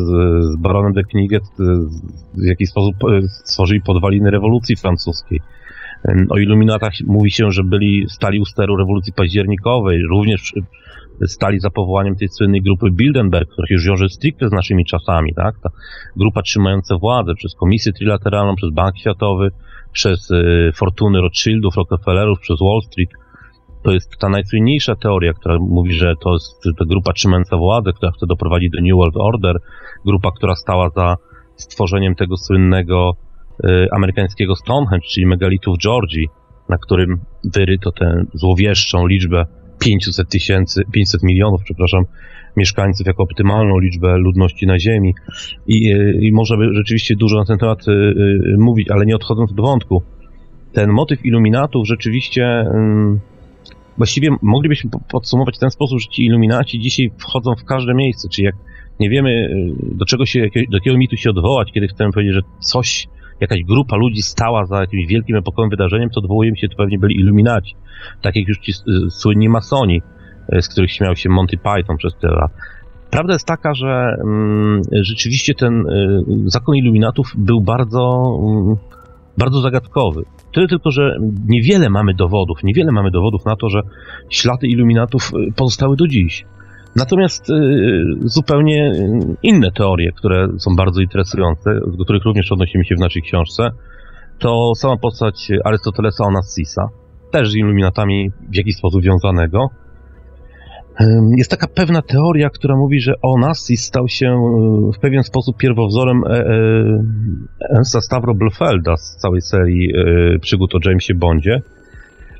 z baronem de Kniget w jakiś sposób e, stworzyli podwaliny rewolucji francuskiej. O iluminatach mówi się, że byli stali u steru rewolucji październikowej, również stali za powołaniem tej słynnej grupy Bilderberg, która już wiąże stricte z naszymi czasami, tak? Ta grupa trzymająca władzę przez Komisję Trilateralną, przez Bank Światowy, przez y, fortuny Rothschildów, Rockefellerów, przez Wall Street. To jest ta najsłynniejsza teoria, która mówi, że to jest ta grupa trzymająca władzę, która chce doprowadzić do New World Order, grupa, która stała za stworzeniem tego słynnego y, amerykańskiego Stonehenge, czyli megalitu w Georgii, na którym wyryto tę złowieszczą liczbę 500 tysięcy, 500 milionów, przepraszam, mieszkańców jako optymalną liczbę ludności na Ziemi. I, i można by rzeczywiście dużo na ten temat y, mówić, ale nie odchodząc do wątku. Ten motyw iluminatów rzeczywiście y, właściwie moglibyśmy podsumować w ten sposób, że ci iluminaci dzisiaj wchodzą w każde miejsce, czyli jak nie wiemy do czego się, do jakiego mitu się odwołać, kiedy chcemy powiedzieć, że coś jakaś grupa ludzi stała za jakimś wielkim epokowym wydarzeniem, to odwołujemy się, to pewnie byli iluminaci. Tak jak już ci słynni masoni, e, z których śmiał się Monty Python przez tyle lat. Prawda jest taka, że mm, rzeczywiście ten y, zakon iluminatów był bardzo, mm, bardzo zagadkowy. Tyle tylko, że niewiele mamy dowodów, niewiele mamy dowodów na to, że ślady iluminatów pozostały do dziś. Natomiast y, zupełnie inne teorie, które są bardzo interesujące, do których również odnosimy się w naszej książce, to sama postać Arystotelesa Onassisa, też z iluminatami w jakiś sposób związanego. Jest taka pewna teoria, która mówi, że Onassis stał się y, w pewien sposób pierwowzorem e, e, Ernsta Stavro Blofelda z całej serii e, przygód o Jamesie Bondzie.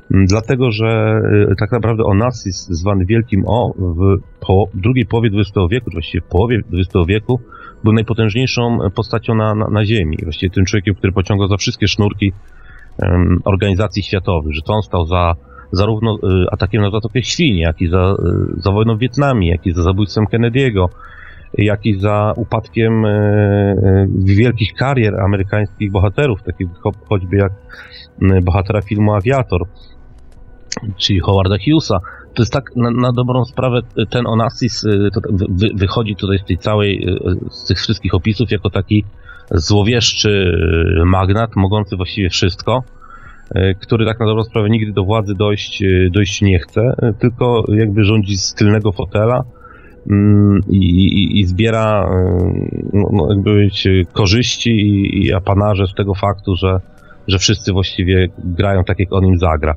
Dlatego, że tak naprawdę Onassis, zwany Wielkim O, w po, drugiej połowie XX wieku, właściwie w połowie XX wieku, był najpotężniejszą postacią na, na, na Ziemi. Właściwie tym człowiekiem, który pociągał za wszystkie sznurki um, organizacji światowych, że to on stał za zarówno y, atakiem na Zatokę Świń, jak i za, y, za wojną w Wietnamie, jak i za zabójstwem Kennedy'ego, jak i za upadkiem y, wielkich karier amerykańskich bohaterów, takich choćby jak bohatera filmu Aviator, czyli Howarda Hughesa. To jest tak na, na dobrą sprawę ten Onassis wy, wychodzi tutaj z tej całej, z tych wszystkich opisów jako taki złowieszczy magnat, mogący właściwie wszystko, który tak na dobrą sprawę nigdy do władzy dojść, dojść nie chce, tylko jakby rządzi z tylnego fotela mm, i, i, i zbiera no, no jakby korzyści i, i apanarze z tego faktu, że, że wszyscy właściwie grają tak, jak on im zagra.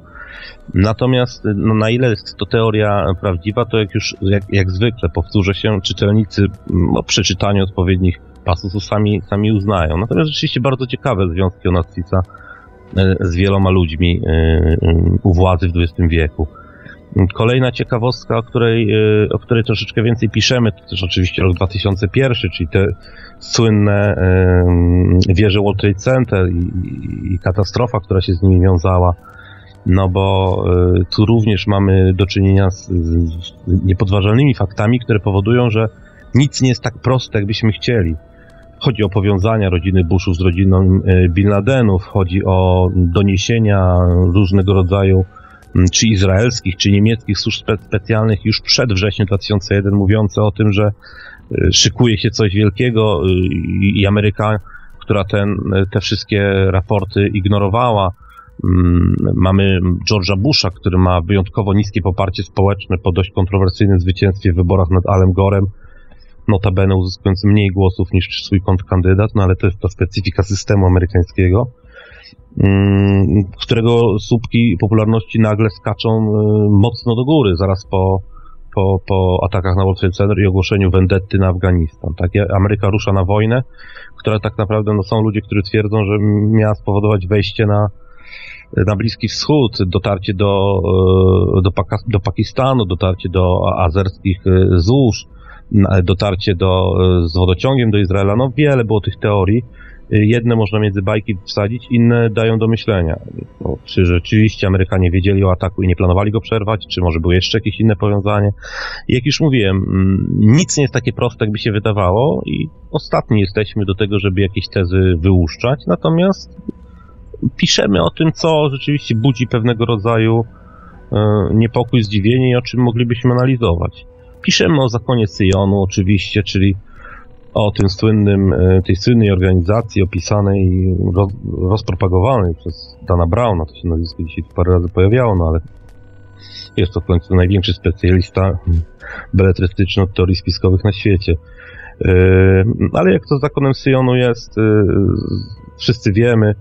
Natomiast no, na ile jest to teoria prawdziwa, to jak już jak, jak zwykle powtórzę się, czytelnicy no, przeczytaniu odpowiednich pasusów sami, sami uznają. Natomiast rzeczywiście bardzo ciekawe związki Onastica E, z wieloma ludźmi e, e, u władzy w XX wieku. Kolejna ciekawostka, o której, o której troszeczkę więcej piszemy, to też oczywiście rok 2001, czyli te słynne wieże World Trade Center i, i katastrofa, która się z nimi wiązała. No bo tu również mamy do czynienia z, z niepodważalnymi faktami, które powodują, że nic nie jest tak proste, jakbyśmy chcieli. Chodzi o powiązania rodziny Bushów z rodziną e, Bin Ladenów, chodzi o doniesienia różnego rodzaju czy izraelskich, czy niemieckich służb specjalnych już przed wrześniem 2001 mówiące o tym, że e, szykuje się coś wielkiego i Ameryka, która ten, te wszystkie raporty ignorowała. Mamy George'a Busha, który ma wyjątkowo niskie poparcie społeczne po dość kontrowersyjnym zwycięstwie w wyborach nad Alem Gorem notabene uzyskując mniej głosów niż swój kontrkandydat, no ale to jest ta specyfika systemu amerykańskiego, mm, którego słupki popularności nagle skaczą y, mocno do góry, zaraz po, po, po atakach na World Trade Center i ogłoszeniu vendetty na Afganistan. Tak? Ameryka rusza na wojnę, która tak naprawdę, no są ludzie, którzy twierdzą, że miała spowodować wejście na, na Bliski Wschód, dotarcie do, y, do, do Pakistanu, dotarcie do azerskich y, złóż, dotarcie do, e, z wodociągiem do Izraela. No wiele było tych teorii. E, jedne można między bajki wsadzić, inne dają do myślenia. No, czy rzeczywiście Amerykanie wiedzieli o ataku i nie planowali go przerwać, czy może było jeszcze jakieś inne powiązanie. Jak już mówiłem, nic nie jest takie proste, jakby się wydawało i ostatni jesteśmy do tego, żeby jakieś tezy wyłuszczać, natomiast piszemy o tym, co rzeczywiście budzi pewnego rodzaju e, niepokój, zdziwienie i o czym moglibyśmy analizować. Piszemy o zakonie Syjonu oczywiście, czyli o tym słynnym, e, tej słynnej organizacji opisanej i roz, rozpropagowanej przez Dana Browna, to się nazwisko dzisiaj parę razy pojawiało, no ale jest to w końcu największy specjalista beletrystyczny od teorii spiskowych na świecie. E, ale jak to z zakonem Syjonu jest, wszyscy wiemy,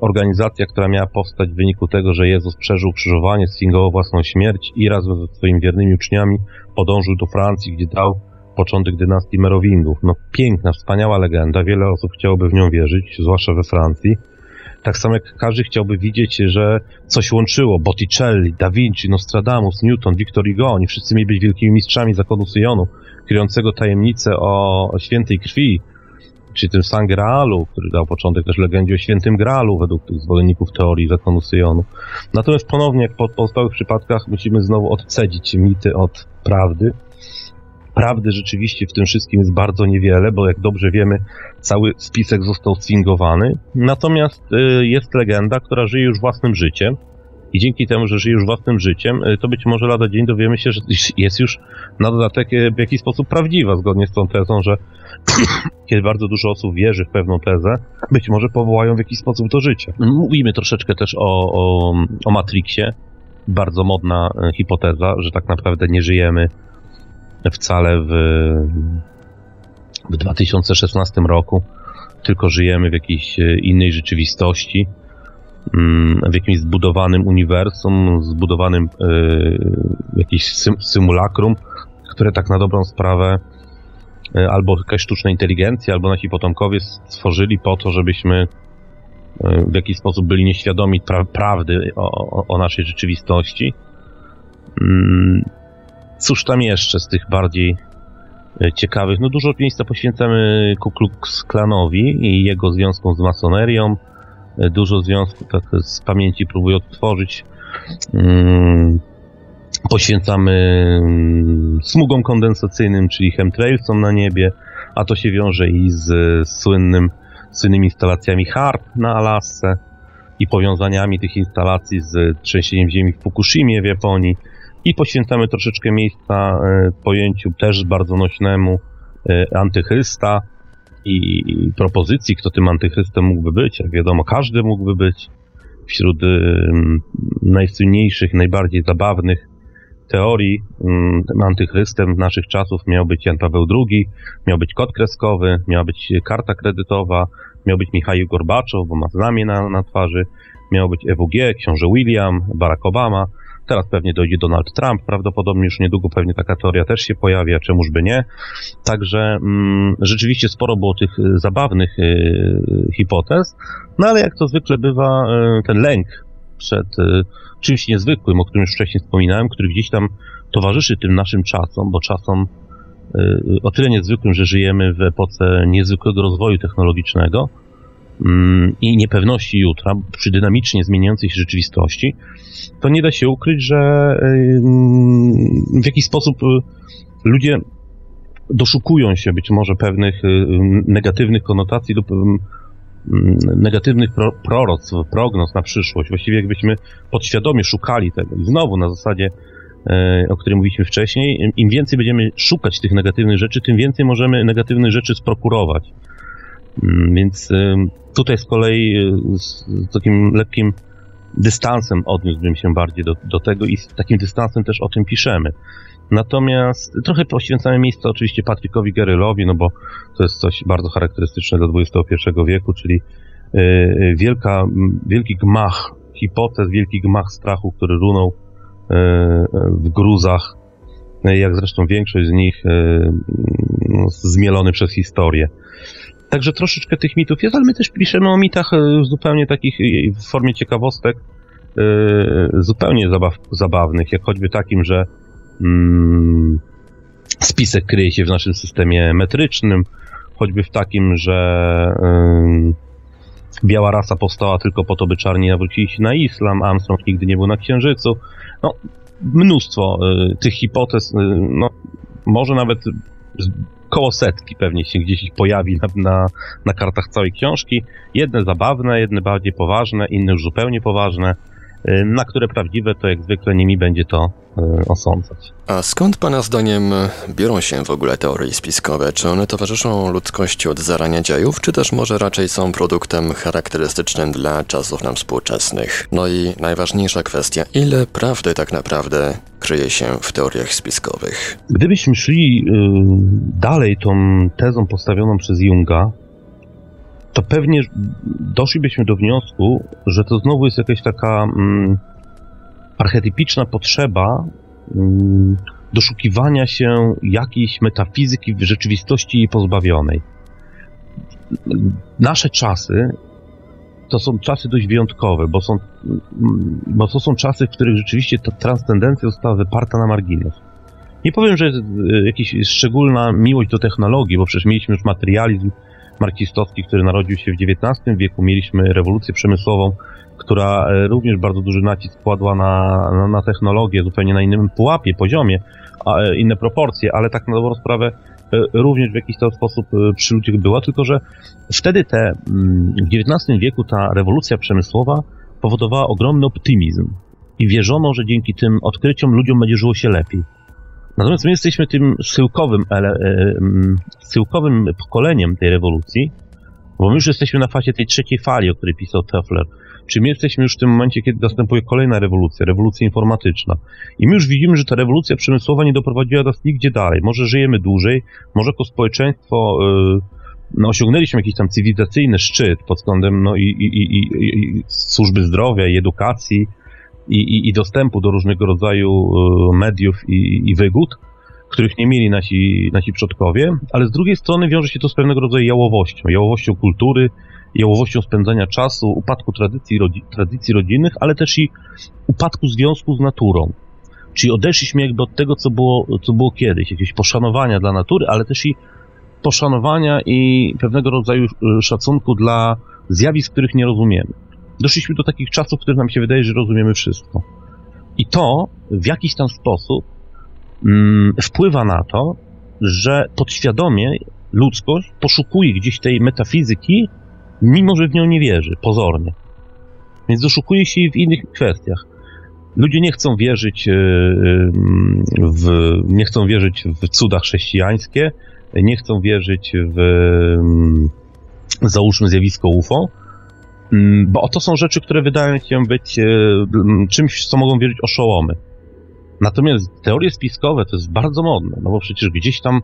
organizacja, która miała powstać w wyniku tego, że Jezus przeżył krzyżowanie, sfingował własną śmierć i razem ze swoimi wiernymi uczniami podążył do Francji, gdzie dał początek dynastii Merowingów. No piękna, wspaniała legenda, wiele osób chciałoby w nią wierzyć, zwłaszcza we Francji. Tak samo jak każdy chciałby widzieć, że coś łączyło Botticelli, Da Vinci, Nostradamus, Newton, Victor Hugo, oni wszyscy mieli być wielkimi mistrzami zakonu Syjonu, kryjącego tajemnicę o świętej krwi, czy tym San Graalu, który dał początek też legendzie o świętym Graalu według tych zwolenników teorii zakonu Syjonu. Natomiast ponownie, jak po pozostałych przypadkach, musimy znowu odcedzić mity od prawdy. Prawdy rzeczywiście w tym wszystkim jest bardzo niewiele, bo jak dobrze wiemy, cały spisek został sfingowany. Natomiast y, jest legenda, która żyje już własnym życiem. I dzięki temu, że żyje już własnym życiem, y, to być może lada dzień dowiemy się, że jest już na dodatek y, w jakiś sposób prawdziwa, zgodnie z tą tezą, że kiedy bardzo dużo osób wierzy w pewną tezę, być może powołają w jakiś sposób do życia. Mówimy troszeczkę też o, o, o Matrixie. Bardzo modna e, hipoteza, że tak naprawdę nie żyjemy wcale w, w 2016 roku, tylko żyjemy w jakiejś innej rzeczywistości, w jakimś zbudowanym uniwersum, zbudowanym w jakimś symulakrum, które tak na dobrą sprawę E, albo jakaś sztuczna inteligencja, albo nasi potomkowie stworzyli po to, żebyśmy e, w jakiś sposób byli nieświadomi pra prawdy o, o, naszej rzeczywistości. Mm, cóż tam jeszcze z tych bardziej ciekawych? No dużo miejsca poświęcamy Ku Klux Klanowi i jego związkom z masonerią. Dużo związków tak z pamięci próbuję odtworzyć. Mm, poświęcamy mm, smugom kondensacyjnym, czyli chemtrailsom na niebie, a to się wiąże i z słynnym, słynnymi instalacjami HARP na Alasce i powiązaniami tych instalacji z trzęsieniem ziemi w Fukushimie w Japonii i poświęcamy troszeczkę miejsca e, pojęciu też bardzo nośnemu e, antychrysta i propozycji, kto tym antychrystem mógłby być. Jak wiadomo, każdy mógłby być. Wśród najsłynniejszych, najbardziej zabawnych teorii antychrystem naszych czasów miał być Jan Paweł II, miał być kod kreskowy, miała być karta kredytowa, miał być Michał Gorbaczow, bo ma znamie na, na twarzy, miał być EWG, książę William, Barack Obama, teraz pewnie dojdzie Donald Trump, prawdopodobnie już niedługo pewnie taka teoria też się pojawia, czemuż by nie. Także mm, rzeczywiście sporo było tych y, zabawnych y, hipotez, no ale jak to zwykle bywa, y, ten lęk przed y, czymś niezwykłym, o którym już wcześniej wspominałem, który gdzieś tam towarzyszy tym naszym czasom, bo czasom y, o tyle niezwykłym, że żyjemy w epoce niezwykłego rozwoju technologicznego i niepewności jutra, przy dynamicznie zmieniającej się rzeczywistości, to nie da się ukryć, że y, w jakiś sposób ludzie doszukują się być może pewnych negatywnych konotacji lub Mm, negatywnych pro, proroctw, prognoz na przyszłość. Właściwie jakbyśmy podświadomie szukali tego. I znowu na zasadzie, e, o której mówiliśmy wcześniej, im więcej będziemy szukać tych negatywnych rzeczy, tym więcej możemy negatywnych rzeczy sprokurować. Mm, więc tutaj z kolei e, z takim lekkim dystansem odniósłbym się bardziej do, do tego i z takim dystansem też o tym piszemy. Natomiast trochę poświęcamy miejsce oczywiście Patrykowi Gerylowi, no bo to jest coś bardzo charakterystycznego XXI wieku, czyli y, y, wielka, wielki gmach hipotez, wielki gmach strachu, który runął y, w gruzach, jak zresztą większość z nich no, zmielony przez historię. Także troszeczkę tych mitów jest, ale my też piszemy o mitach zupełnie takich w formie ciekawostek, zupełnie zabaw, zabawnych, jak choćby takim, że mm, spisek kryje się w naszym systemie metrycznym, choćby w takim, że biała rasa powstała tylko po to, by czarni nawrócili się na islam, Armstrong nigdy nie był na Księżycu. No, mnóstwo y, tych hipotez, y, no, może nawet koło setki pewnie się gdzieś ich pojawi na, na, na kartach całej książki. Jedne zabawne, jedne bardziej poważne, inne już zupełnie poważne. Y, na które prawdziwe to jak zwykle nimi będzie to y, osądzać. A skąd Pana zdaniem biorą się w ogóle teorie spiskowe? Czy one towarzyszą ludzkości od zarania dziejów, czy też może raczej są produktem charakterystycznym dla czasów nam współczesnych? No i najważniejsza kwestia, ile prawdy tak naprawdę kryje się w teoriach spiskowych? Gdybyśmy szli y, dalej tą tezą postawioną przez Junga, to pewnie doszlibyśmy do wniosku, że to znowu jest jakaś taka mm, archetypiczna potrzeba mm, doszukiwania się jakiejś metafizyki w rzeczywistości jej pozbawionej. Nasze czasy to są czasy dość wyjątkowe, bo, są, mm, bo to są czasy, w których rzeczywiście ta transcendencja została wyparta na margines. Nie powiem, że jest y, jakaś szczególna miłość do technologii, bo przecież mieliśmy już materializm, marksistowski, który narodził się w XIX wieku. Mieliśmy rewolucję przemysłową, która e, również bardzo duży nacisk kładła na, na, na technologię, zupełnie na innym pułapie, poziomie, a, e, inne proporcje, ale tak na dobrą sprawę e, również w jakiś tam sposób przy ludziach była, tylko że wtedy te, mm, w XIX wieku ta rewolucja przemysłowa powodowała ogromny optymizm i wierzono, że dzięki tym odkryciom ludziom będzie żyło się lepiej. Natomiast my jesteśmy tym schyłkowym, ele, schyłkowym pokoleniem tej rewolucji, bo my już jesteśmy na fazie tej trzeciej fali, o której pisał Toffler, czy my jesteśmy już w tym momencie, kiedy następuje kolejna rewolucja, rewolucja informatyczna. I my już widzimy, że ta rewolucja przemysłowa nie doprowadziła nas nigdzie dalej. Może żyjemy dłużej, może jako społeczeństwo yy, no, osiągnęliśmy jakiś tam cywilizacyjny szczyt pod względem no, i, i, i, i służby zdrowia i edukacji i, i, dostępu do różnego rodzaju yy, mediów i, i wygód, których nie mieli nasi, nasi przodkowie, ale z drugiej strony wiąże się to z pewnego rodzaju jałowością, jałowością kultury, jałowością spędzania czasu, upadku tradycji, rodzi, tradycji rodzinnych, ale też i upadku związku z naturą. Czyli odeszliśmy jakby od tego, co było, co było kiedyś, jakieś poszanowania dla natury, ale też i poszanowania i pewnego rodzaju e, szacunku dla zjawisk, których nie rozumiemy. Doszliśmy do takich czasów, w których nam się wydaje, że rozumiemy wszystko. I to w jakiś tam sposób mm, wpływa na to, że podświadomie ludzkość poszukuje gdzieś tej metafizyki, mimo że w nią nie wierzy, pozornie. Więc doszukuje się jej w innych kwestiach. Ludzie nie chcą wierzyć e, w, nie chcą wierzyć w cuda chrześcijańskie, nie chcą wierzyć w załóżmy zjawisko UFO, bo to są rzeczy, które wydają się być e, czymś, co mogą wierzyć oszołomy. Natomiast teorie spiskowe to jest bardzo modne, no bo przecież gdzieś tam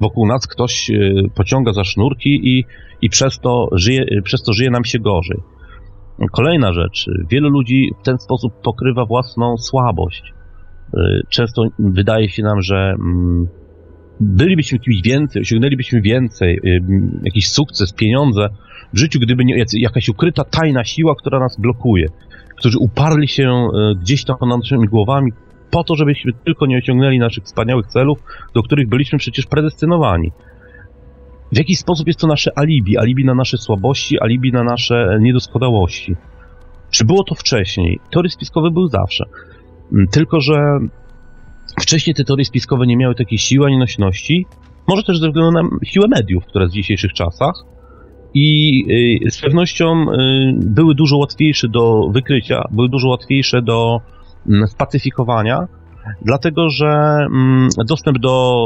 wokół nas ktoś e, pociąga za sznurki i, i przez, to żyje, przez to żyje nam się gorzej. Kolejna rzecz. Wielu ludzi w ten sposób pokrywa własną słabość. E, często wydaje się nam, że mm, bylibyśmy kimś więcej, osiągnęlibyśmy więcej, e, jakiś sukces, pieniądze w życiu, gdyby nie jakaś ukryta, tajna siła, która nas blokuje. Którzy uparli się gdzieś tam nad naszymi głowami, po to, żebyśmy tylko nie osiągnęli naszych wspaniałych celów, do których byliśmy przecież predestynowani. W jakiś sposób jest to nasze alibi, alibi na nasze słabości, alibi na nasze niedoskonałości. Czy było to wcześniej? Teorie spiskowe były zawsze. Tylko, że wcześniej te teorie spiskowe nie miały takiej siły ani nośności, może też ze względu na siłę mediów, jest w dzisiejszych czasach, i y, z pewnością y, były dużo łatwiejsze do wykrycia, były dużo łatwiejsze do Mm, spacyfikowania, dlatego że mm, dostęp do,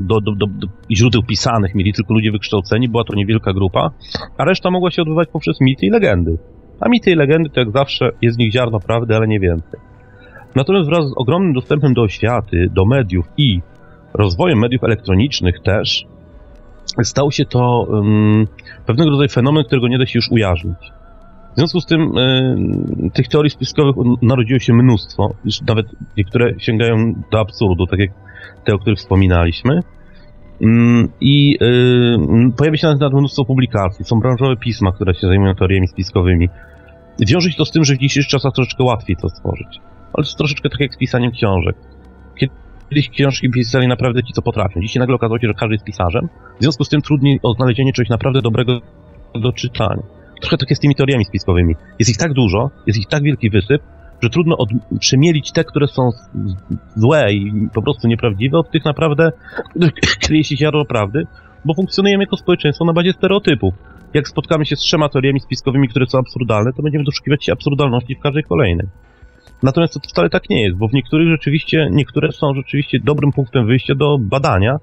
do, do, do, źródeł pisanych mieli tylko ludzie wykształceni, była to niewielka grupa, a reszta mogła się odbywać poprzez mity i legendy. A mity i legendy to jak zawsze jest w nich ziarno prawdy, ale nie więcej. Natomiast wraz z ogromnym dostępem do oświaty, do mediów i rozwojem mediów elektronicznych też, stał się to um, pewnego rodzaju fenomen, którego nie da się już ujarzmić. W związku z tym y, tych teorii spiskowych narodziło się mnóstwo, już nawet niektóre sięgają do absurdu, tak jak te, o których wspominaliśmy. Mm, I y, pojawia się nawet mnóstwo publikacji, są branżowe pisma, które się zajmują teoriami spiskowymi. Wiąże się to z tym, że w dzisiejszych czasach troszeczkę łatwiej to stworzyć. Ale to jest troszeczkę tak jak z pisaniem książek. Kiedyś książki pisali naprawdę ci, co potrafią. Dzisiaj nagle okazało się, że każdy jest pisarzem. W związku z tym trudniej o znalezienie czegoś naprawdę dobrego do czytania trochę tak jest z tymi teoriami spiskowymi. Jest ich tak dużo, jest ich tak wielki wysyp, że trudno od, przemielić te, które są złe i po prostu nieprawdziwe, od tych naprawdę kryje się ziarno prawdy, bo funkcjonujemy jako społeczeństwo na bazie stereotypów. Jak spotkamy się z trzema teoriami spiskowymi, które są absurdalne, to będziemy doszukiwać się absurdalności w każdej kolejnej. Natomiast to wcale tak nie jest, bo w niektórych rzeczywiście, niektóre są rzeczywiście dobrym punktem wyjścia do badania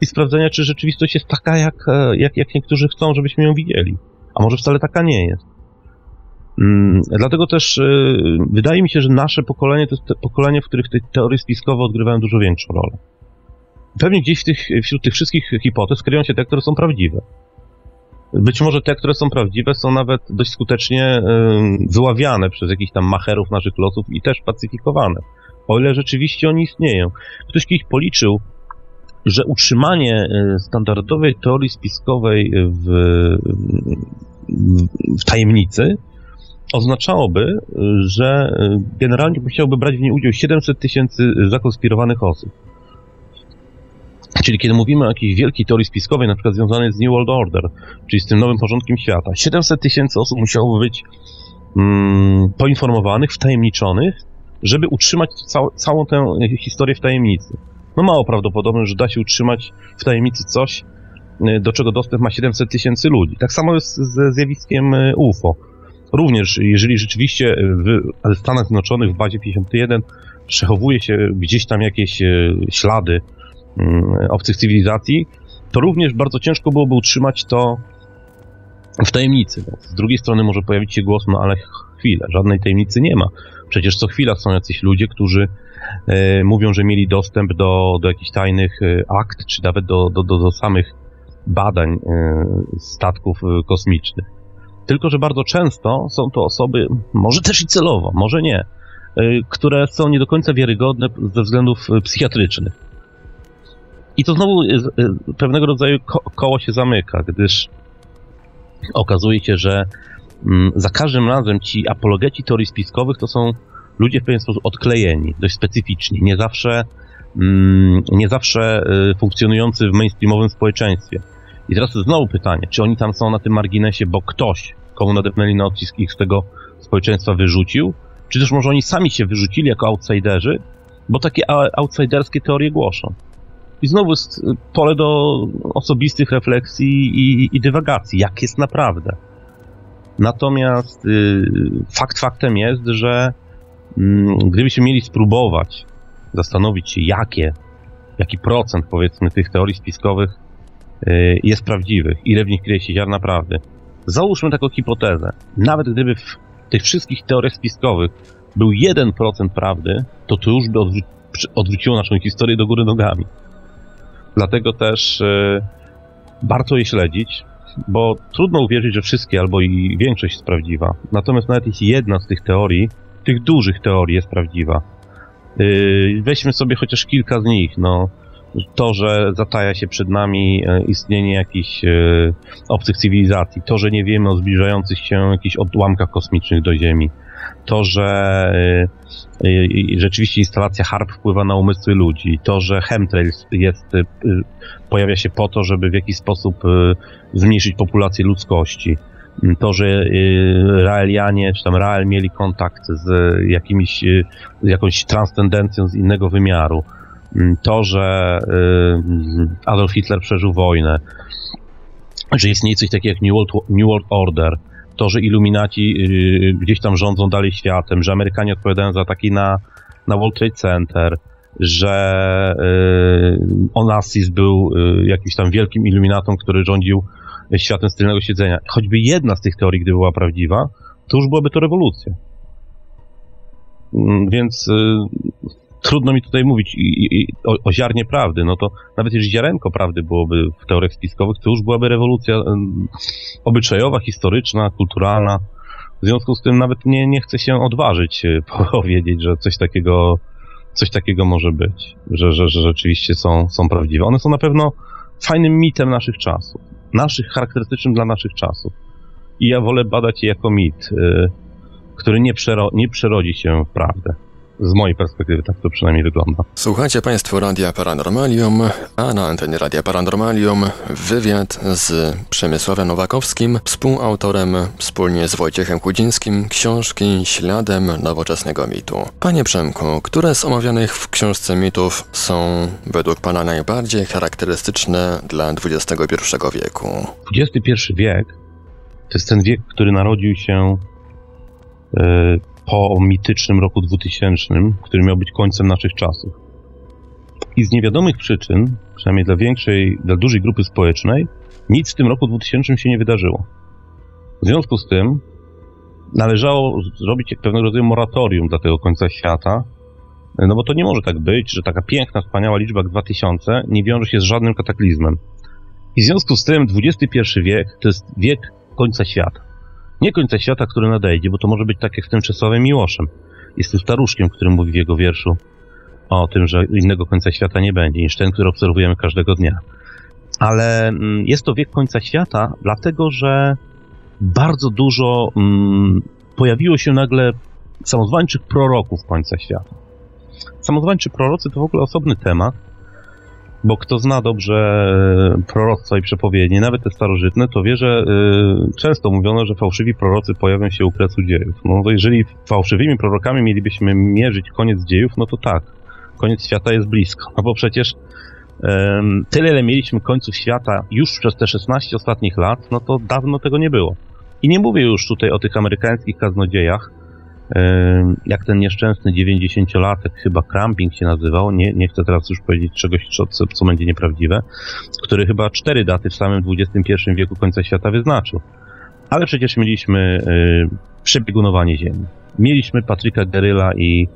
i sprawdzenia, czy rzeczywistość jest taka, jak, e, jak, jak niektórzy chcą, żebyśmy ją widzieli a może wcale taka nie jest. Mm, dlatego też y, wydaje mi się, że nasze pokolenie to jest pokolenie, w których te teorie spiskowe odgrywają dużo większą rolę. Pewnie gdzieś w tych, wśród tych wszystkich hipotez kryją się te, które są prawdziwe. Być może te, które są prawdziwe, są nawet dość skutecznie wyławiane przez jakichś tam macherów naszych losów i też pacyfikowane. O ile rzeczywiście oni istnieją. Ktoś kiedyś policzył, że utrzymanie y, standardowej teorii spiskowej w, w tajemnicy oznaczałoby, że generalnie musiałby brać w niej udział 700 tysięcy zakonspirowanych osób. Czyli kiedy mówimy o jakiejś wielkiej teorii spiskowej, na przykład związanej z New World Order, czyli z tym nowym porządkiem świata, 700 tysięcy osób musiałoby być mm, poinformowanych, wtajemniczonych, żeby utrzymać cał, całą tę historię w tajemnicy no mało prawdopodobne, że da się utrzymać w tajemnicy coś, y, do czego dostęp ma 700 tysięcy ludzi. Tak samo jest ze zjawiskiem y, UFO. Również, jeżeli rzeczywiście w Stanach Zjednoczonych w bazie 51 przechowuje się gdzieś tam jakieś y, ślady obcych cywilizacji, to również bardzo ciężko byłoby utrzymać to w tajemnicy. Z drugiej strony może pojawić się głos, no ale chwilę. Żadnej tajemnicy nie ma. Przecież co chwila są jacyś ludzie, którzy e, mówią, że mieli dostęp do, do jakichś tajnych e, akt, czy nawet do, do, do, do samych badań e, statków kosmicznych. Tylko, że bardzo często są to osoby, może też i celowo, może nie, które są nie do końca wiarygodne ze względów psychiatrycznych. I to znowu e, pewnego rodzaju ko koło się zamyka, gdyż okazuje się, że mm, za każdym razem ci apologeci teorii spiskowych to są ludzie w pewien sposób odklejeni, dość specyficzni, nie zawsze, mm, nie zawsze funkcjonujący w mainstreamowym społeczeństwie. I teraz znowu pytanie, czy oni tam są na tym marginesie, bo ktoś, komu nadepnęli na odcisk ich z tego społeczeństwa wyrzucił, czy też może oni sami się wyrzucili jako outsiderzy, bo takie outsiderskie teorie głoszą. I znowu jest pole do osobistych refleksji i, i dywagacji, jak jest naprawdę. Natomiast y, fakt faktem jest, że y, gdybyśmy mieli spróbować zastanowić się, jakie, jaki procent powiedzmy tych teorii spiskowych y, jest prawdziwych, ile w nich kryje się ziarna prawdy. Załóżmy taką hipotezę. Nawet gdyby w tych wszystkich teoriach spiskowych był 1% prawdy, to to już by odwró odwróciło naszą historię do góry nogami. Dlatego też y, warto je śledzić, bo trudno uwierzyć, że wszystkie albo i większość jest prawdziwa. Natomiast nawet jeśli jedna z tych teorii, tych dużych teorii jest prawdziwa, yy, weźmy sobie chociaż kilka z nich, no to, że zataja się przed nami istnienie jakichś yy, obcych cywilizacji, to, że nie wiemy o zbliżających się jakichś odłamkach kosmicznych do Ziemi, to, że y, y, rzeczywiście instalacja HARP wpływa na umysły ludzi, to, że chemtrails jest, y, pojawia się po to, żeby w jakiś sposób zmniejszyć populację ludzkości, to, że Raelianie czy tam Rael mieli kontakt z jakimiś, jakąś transcendencją z innego wymiaru, to, że Adolf Hitler przeżył wojnę, że istnieje coś takiego jak New World, New World Order, to, że iluminaci yy, gdzieś tam rządzą dalej światem, że Amerykanie odpowiadają za ataki na, na World Trade Center, że yy, Onassis był yy, jakimś tam wielkim iluminatą, który rządził światem z tylnego siedzenia. Choćby jedna z tych teorii, gdyby była prawdziwa, to już byłaby to rewolucja. Mm, więc y, trudno mi tutaj mówić i, i, o, o, ziarnie prawdy, no to nawet jeżeli ziarenko prawdy byłoby w teoriach spiskowych, to już byłaby rewolucja obyczajowa, historyczna, kulturalna. W związku z tym nawet nie, nie chcę się odważyć e, powiedzieć, że coś takiego, coś takiego może być, że, że, że rzeczywiście są, są prawdziwe. One są na pewno fajnym mitem naszych czasów, naszych, charakterystycznym dla naszych czasów. I ja wolę badać je jako mit, y, który nie, przero, nie przerodzi się w prawdę. Z mojej perspektywy tak to przynajmniej wygląda. Słuchajcie Państwo Radia Paranormalium, a na antenie Radia Paranormalium wywiad z Przemysławem Nowakowskim, współautorem wspólnie z Wojciechem Chudzińskim książki Śladem nowoczesnego mitu. Panie Przemku, które z omawianych w książce mitów są według Pana najbardziej charakterystyczne dla XXI wieku? XXI wiek to jest ten wiek, który narodził się yy po mitycznym roku 2000, który miał być końcem naszych czasów. I z niewiadomych przyczyn, przynajmniej dla większej, dla dużej grupy społecznej, nic w tym roku 2000 się nie wydarzyło. W związku z tym należało zrobić pewnego rodzaju moratorium dla tego końca świata, no bo to nie może tak być, że taka piękna, wspaniała liczba jak 2000 nie wiąże się z żadnym kataklizmem. I w związku z tym XXI wiek to jest wiek końca świata. Nie końca świata, który nadejdzie, bo to może być tak jak z tym Czesławem Miłoszem. Jest tym staruszkiem, który mówi w jego wierszu o tym, że innego końca świata nie będzie niż ten, który obserwujemy każdego dnia. Ale mm, jest to wiek końca świata, dlatego że bardzo dużo mm, pojawiło się nagle samozwańczych proroków końca świata. Samozwańczy prorocy to w ogóle osobny temat, bo kto zna dobrze proroctwa i przepowiednie, nawet te starożytne, to wie, że y, często mówiono, że fałszywi prorocy pojawią się u kresu dziejów. No to jeżeli fałszywymi prorokami mielibyśmy mierzyć koniec dziejów, no to tak, koniec świata jest blisko. No bo przecież y, tyle, ile mieliśmy końców świata już przez te 16 ostatnich lat, no to dawno tego nie było. I nie mówię już tutaj o tych amerykańskich kaznodziejach, jak ten nieszczęsny 90-latek, chyba Cramping się nazywał, nie, nie chcę teraz już powiedzieć czegoś, co, co będzie nieprawdziwe, który chyba cztery daty w samym XXI wieku końca świata wyznaczył. Ale przecież mieliśmy przebiegunowanie Ziemi. Mieliśmy Patryka Geryla i,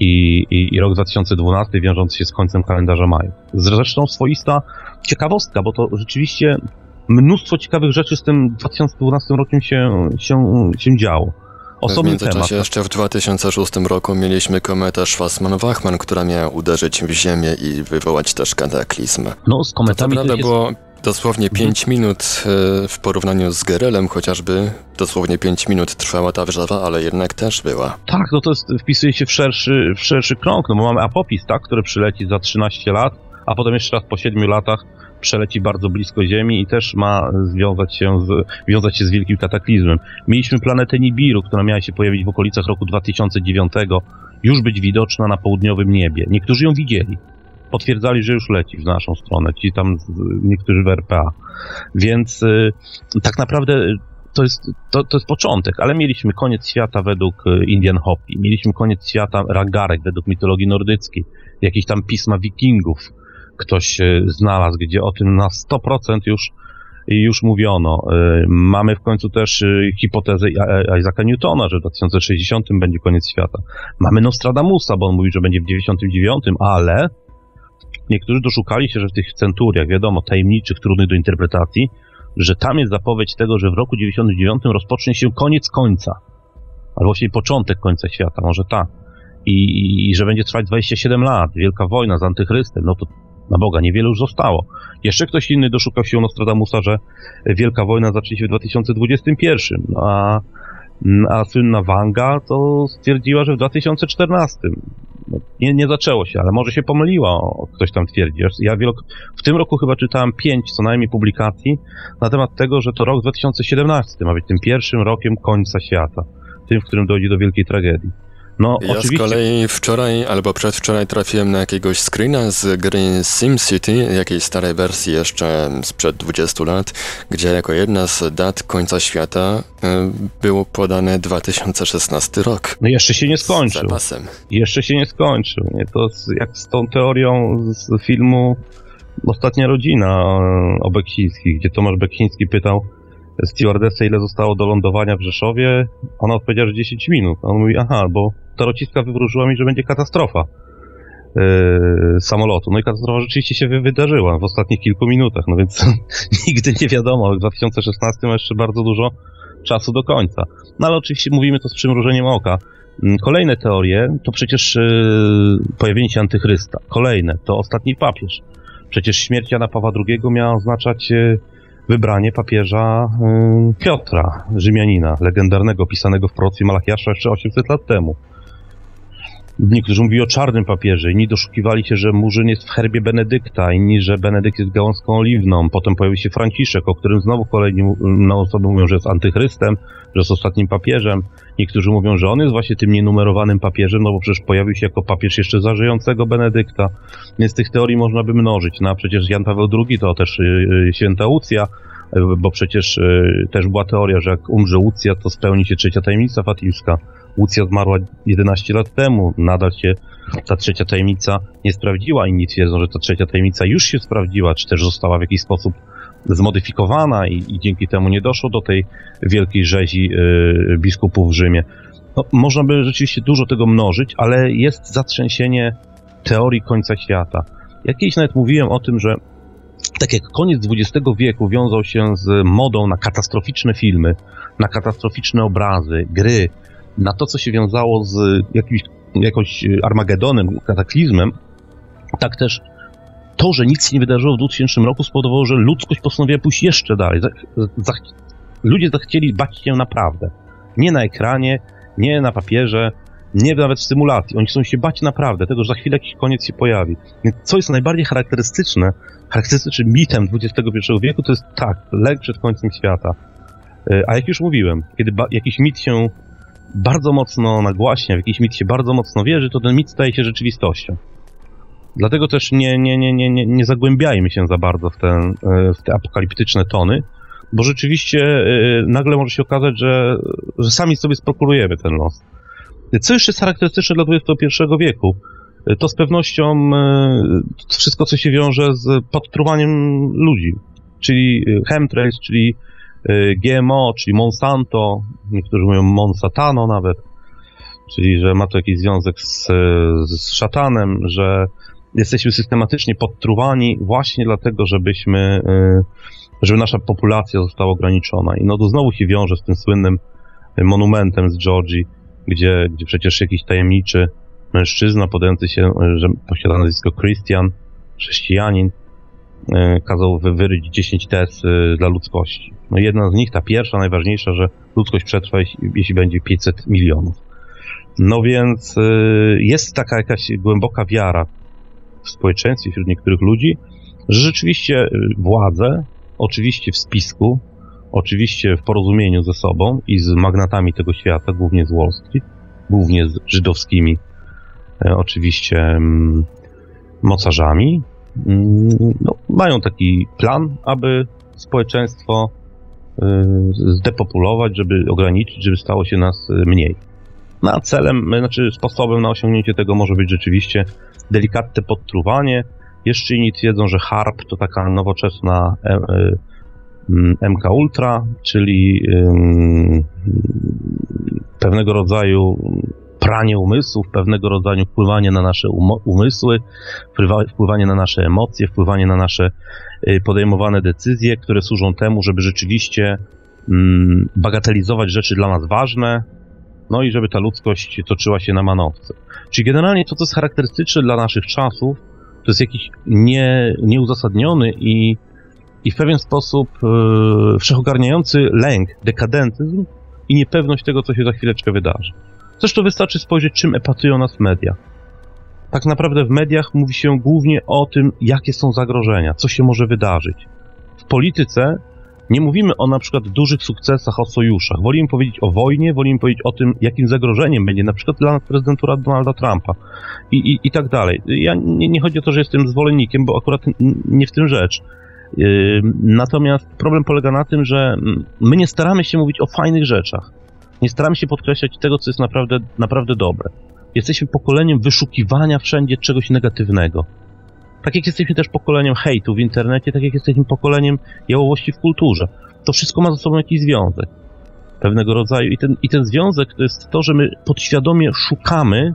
i, i, i rok 2012 wiążący się z końcem kalendarza maju. Zresztą swoista ciekawostka, bo to rzeczywiście mnóstwo ciekawych rzeczy z tym 2012 rokiem się, się, się działo. Osobny w międzyczasie temat. jeszcze w 2006 roku mieliśmy kometę Schwarzman-Wachmann, która miała uderzyć w Ziemię i wywołać też kataklizm. No, z kometami to, to jest... było dosłownie 5 mhm. minut e, w porównaniu z Gerelem chociażby. Dosłownie 5 minut trwała ta wrzawa, ale jednak też była. Tak, no to jest, wpisuje się w szerszy, w szerszy krąg, no bo mamy Apopis, tak, który przyleci za 13 lat, a potem jeszcze raz po 7 latach przeleci bardzo blisko Ziemi i też ma związać się z, wiązać się z wielkim kataklizmem. Mieliśmy planetę Nibiru, która miała się pojawić w okolicach roku 2009, już być widoczna na południowym niebie. Niektórzy ją widzieli. Potwierdzali, że już leci w naszą stronę, ci tam niektórzy w RPA. Więc y, tak naprawdę to jest, to, to jest początek, ale mieliśmy koniec świata według y, Indian Hopi, mieliśmy koniec świata Ragarek według mitologii nordyckiej, jakieś tam pisma wikingów, ktoś znalazł, gdzie o tym na 100% już, już mówiono. E, mamy w końcu też e, hipotezę Isaaca Newtona, że w 2060 będzie koniec świata. Mamy Nostradamusa, bo on mówi, że będzie w 99, ale niektórzy doszukali się, że w tych centuriach, wiadomo, tajemniczych, trudnych do interpretacji, że tam jest zapowiedź tego, że w roku 99 rozpocznie się koniec końca. Albo właściwie początek końca świata, może tak. I, I, że będzie trwać 27 lat, wielka wojna z antychrystem, no to na Boga, niewiele już zostało. Jeszcze ktoś inny doszukał się Nostradamusa, że Wielka Wojna zacznie się w 2021, a, a słynna Wanga to stwierdziła, że w 2014. No, nie, nie zaczęło się, ale może się pomyliła, ktoś tam twierdzi. Ja wielok... w tym roku chyba czytałem pięć co najmniej publikacji na temat tego, że to rok 2017 ma być tym pierwszym rokiem końca świata, tym, w którym dojdzie do wielkiej tragedii. No, ja oczywiście. z kolei wczoraj albo przedwczoraj trafiłem na jakiegoś screena z gry SimCity, jakiejś starej wersji jeszcze sprzed 20 lat, gdzie jako jedna z dat końca świata było podane 2016 rok. No jeszcze się nie skończył. Jeszcze się nie skończył. Nie? To jak z tą teorią z filmu Ostatnia rodzina e, o Beksińskich, gdzie Tomasz Beksiński pytał stewardessę, ile zostało do lądowania w Rzeszowie. Ona odpowiedziała, że 10 minut. On mówi, aha, bo tarociska wywróżyła mi, że będzie katastrofa yy, samolotu. No i katastrofa rzeczywiście się wydarzyła w ostatnich kilku minutach, no więc nigdy nie wiadomo. W 2016 ma jeszcze bardzo dużo czasu do końca. No ale oczywiście mówimy to z przymrużeniem oka. Mm, kolejne teorie to przecież yy, pojawienie się antychrysta. Kolejne to ostatni papież. Przecież śmierć Jana Pawła II miała oznaczać yy, wybranie papieża Piotra, Rzymianina, legendarnego, pisanego w prorocy Malachiasza jeszcze 800 lat temu. Niektórzy mówili o czarnym papieży, inni doszukiwali się, że Murzyn jest w herbie Benedykta, inni, że Benedykt jest gałązką oliwną. Potem pojawił się Franciszek, o którym znowu kolejni no, osoby mówią, że jest antychrystem, że jest ostatnim papieżem. Niektórzy mówią, że on jest właśnie tym nienumerowanym papieżem, no bo przecież pojawił się jako papież jeszcze za żyjącego Benedykta. Więc tych teorii można by mnożyć. No a przecież Jan Paweł II to też yy, święta Łucja, yy, bo przecież też była teoria, że jak umrze Łucja, to spełni się trzecia tajemnica fatimska. Łucja zmarła 11 lat temu, nadal się ta trzecia tajemnica nie sprawdziła. Inni twierdzą, że ta trzecia tajemnica już się sprawdziła, czy też została w jakiś sposób zmodyfikowana i, i dzięki temu nie doszło do tej wielkiej rzezi yy, biskupów w Rzymie. No, można by rzeczywiście dużo tego mnożyć, ale jest zatrzęsienie teorii końca świata. Ja kiedyś nawet mówiłem o tym, że tak jak koniec XX wieku wiązał się z modą na katastroficzne filmy, na katastroficzne obrazy, gry, na to, co się wiązało z jakimś, jakąś Armagedonem, kataklizmem, tak też to, że nic się nie wydarzyło w 2000 roku spowodowało, że ludzkość postanowiła pójść jeszcze dalej. ludzie zachcieli bać się naprawdę. Nie na ekranie, nie na papierze, nie nawet w symulacji. Oni chcą się bać naprawdę tego, że za chwilę jakiś koniec się pojawi. Więc co jest najbardziej charakterystyczne, charakterystycznym mitem XXI wieku, to jest tak, lek przed końcem świata. E, a jak już mówiłem, kiedy jakiś mit się bardzo mocno nagłaśnia, w jakiś mit się bardzo mocno wierzy, to ten mit staje się rzeczywistością. Dlatego też nie, nie, nie, nie, nie, nie zagłębiajmy się za bardzo w te, e, w te apokaliptyczne tony, bo rzeczywiście e, nagle może się okazać, że, że sami sobie sprokurujemy ten los. Co jeszcze jest charakterystyczne dla XXI wieku? E, to z pewnością wszystko, co się wiąże z podtruwaniem ludzi, czyli chemtrails, czyli GMO, czyli Monsanto, niektórzy mówią Monsatano nawet, czyli że ma to jakiś związek z, z szatanem, że jesteśmy systematycznie podtruwani właśnie dlatego, żebyśmy, żeby nasza populacja została ograniczona. I no to znowu się wiąże z tym słynnym monumentem z Georgii, gdzie, gdzie przecież jakiś tajemniczy mężczyzna podający się, że posiada nazwisko Christian, chrześcijanin, kazał wyryć 10 tez e, dla ludzkości. No jedna z nich, ta pierwsza, najważniejsza, że ludzkość przetrwa, jeśli będzie 500 milionów. No więc e, jest taka jakaś głęboka wiara w społeczeństwie wśród niektórych ludzi, że rzeczywiście władze, oczywiście w spisku, oczywiście w porozumieniu ze sobą i z magnatami tego świata, głównie z Wall Street, głównie z żydowskimi e, oczywiście mm, mocarzami, no, mają taki plan, aby społeczeństwo e, zdepopulować, żeby ograniczyć, żeby stało się nas mniej. No, a celem, znaczy sposobem na osiągnięcie tego może być rzeczywiście delikatne podtruwanie. Jeszcze inni twierdzą, że HARP to taka nowoczesna e, MK Ultra, czyli pewnego rodzaju pranie umysłów, pewnego rodzaju wpływanie na nasze umysły, wpływanie na nasze emocje, wpływanie na nasze y, podejmowane decyzje, które służą temu, żeby rzeczywiście bagatelizować rzeczy dla nas ważne, no i żeby ta ludzkość toczyła się na manowce. Czyli generalnie to, co jest charakterystyczne dla naszych czasów, to jest jakiś nie, nieuzasadniony i i w pewien sposób e, wszechogarniający lęk, dekadentyzm i niepewność tego, co się za chwileczkę wydarzy. Zresztą wystarczy spojrzeć, czym epatują nas media. Tak naprawdę w mediach mówi się głównie o tym, jakie są zagrożenia, co się może wydarzyć. W polityce nie mówimy o na przykład dużych sukcesach, o sojuszach. Wolimy powiedzieć o wojnie, wolimy powiedzieć o tym, jakim zagrożeniem będzie na przykład dla nas prezydentura Donalda Trumpa i, i, i tak dalej. Ja nie, nie chodzi o to, że jestem zwolennikiem, bo akurat nie w tym rzecz. Natomiast problem polega na tym, że my nie staramy się mówić o fajnych rzeczach. Nie staramy się podkreślać tego, co jest naprawdę, naprawdę dobre. Jesteśmy pokoleniem wyszukiwania wszędzie czegoś negatywnego. Tak jak jesteśmy też pokoleniem hejtu w internecie, tak jak jesteśmy pokoleniem jałowości w kulturze. To wszystko ma ze sobą jakiś związek pewnego rodzaju. I ten, I ten związek to jest to, że my podświadomie szukamy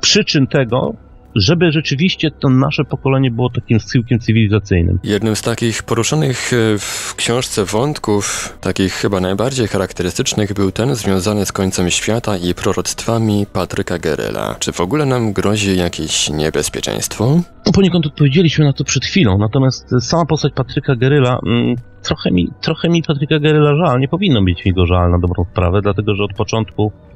przyczyn tego, żeby rzeczywiście to nasze pokolenie było takim schyłkiem cywilizacyjnym. Jednym z takich poruszonych e, w książce wątków, takich chyba najbardziej charakterystycznych, był ten związany z końcem świata i proroctwami Patryka Geryla. Czy w ogóle nam grozi jakieś niebezpieczeństwo? No poniekąd odpowiedzieliśmy na to przed chwilą, natomiast sama postać Patryka Geryla, mm, trochę, mi, trochę mi Patryka Geryla żal, nie powinno być mi go żal na dobrą sprawę, dlatego że od początku E,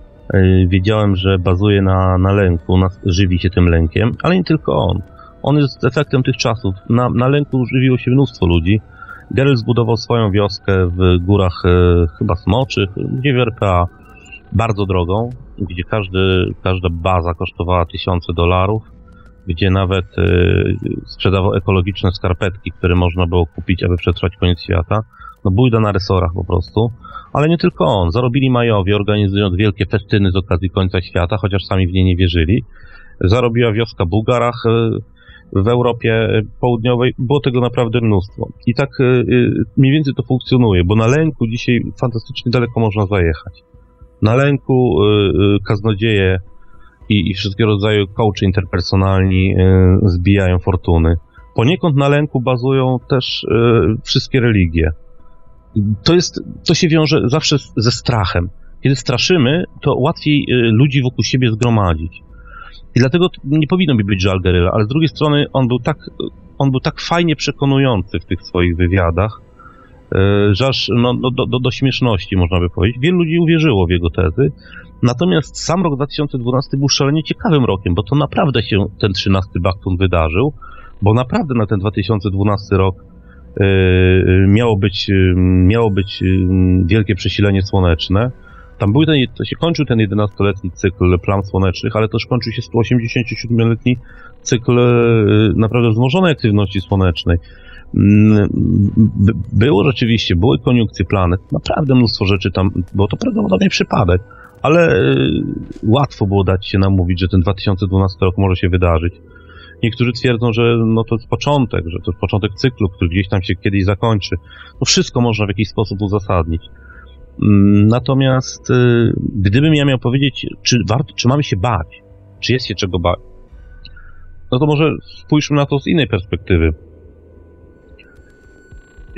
wiedziałem, że bazuje na, na lęku, na, żywi się tym lękiem, ale nie tylko on. On jest efektem tych czasów. Na, na lęku żywiło się mnóstwo ludzi. Geralt zbudował swoją wioskę w górach e, chyba Smoczych, gdzie w RPA bardzo drogą, gdzie każdy, każda baza kosztowała tysiące dolarów, gdzie nawet e, sprzedawał ekologiczne skarpetki, które można było kupić, aby przetrwać koniec świata. No bójda na resorach po prostu. Ale nie tylko on. Zarobili Majowie, organizując wielkie festyny z okazji końca świata, chociaż sami w nie nie wierzyli. Zarobiła wioska Bugarach e, w Europie Południowej. Było tego naprawdę mnóstwo. I tak e, e, mniej więcej to funkcjonuje, bo na lęku dzisiaj fantastycznie daleko można zajechać. Na lęku kaznodzieje i, i wszystkiego rodzaju coachy interpersonalni zbijają fortuny. Poniekąd na lęku bazują też wszystkie religie to jest, to się wiąże zawsze ze strachem. Kiedy straszymy, to łatwiej y, ludzi wokół siebie zgromadzić. I dlatego nie powinno mi być żal Geryla, ale z drugiej strony on był tak, on był tak fajnie przekonujący w tych swoich wywiadach, y, że aż no, no, do, do, do śmieszności można by powiedzieć. Wielu ludzi uwierzyło w jego tezy. Natomiast sam rok 2012 był szalenie ciekawym rokiem, bo to naprawdę się ten 13 Baktun wydarzył, bo naprawdę na ten 2012 rok miało być, e, miało być e, wielkie przesilenie słoneczne. Tam był ten, to się kończył ten 11-letni cykl plam słonecznych, ale też kończył się 187-letni cykl naprawdę wzmożonej aktywności słonecznej. Mm, było rzeczywiście, były koniunkcje planet, naprawdę mnóstwo rzeczy tam, bo to prawdopodobnie przypadek, ale łatwo było dać się namówić, że ten 2012 rok może się wydarzyć. Niektórzy twierdzą, że no to jest początek, że to jest początek cyklu, który gdzieś tam się kiedyś zakończy. No wszystko można w jakiś sposób uzasadnić. Mm, natomiast y, gdybym ja miał powiedzieć, czy, warto, czy mamy się bać, czy jest się czego bać, no to może spójrzmy na to z innej perspektywy.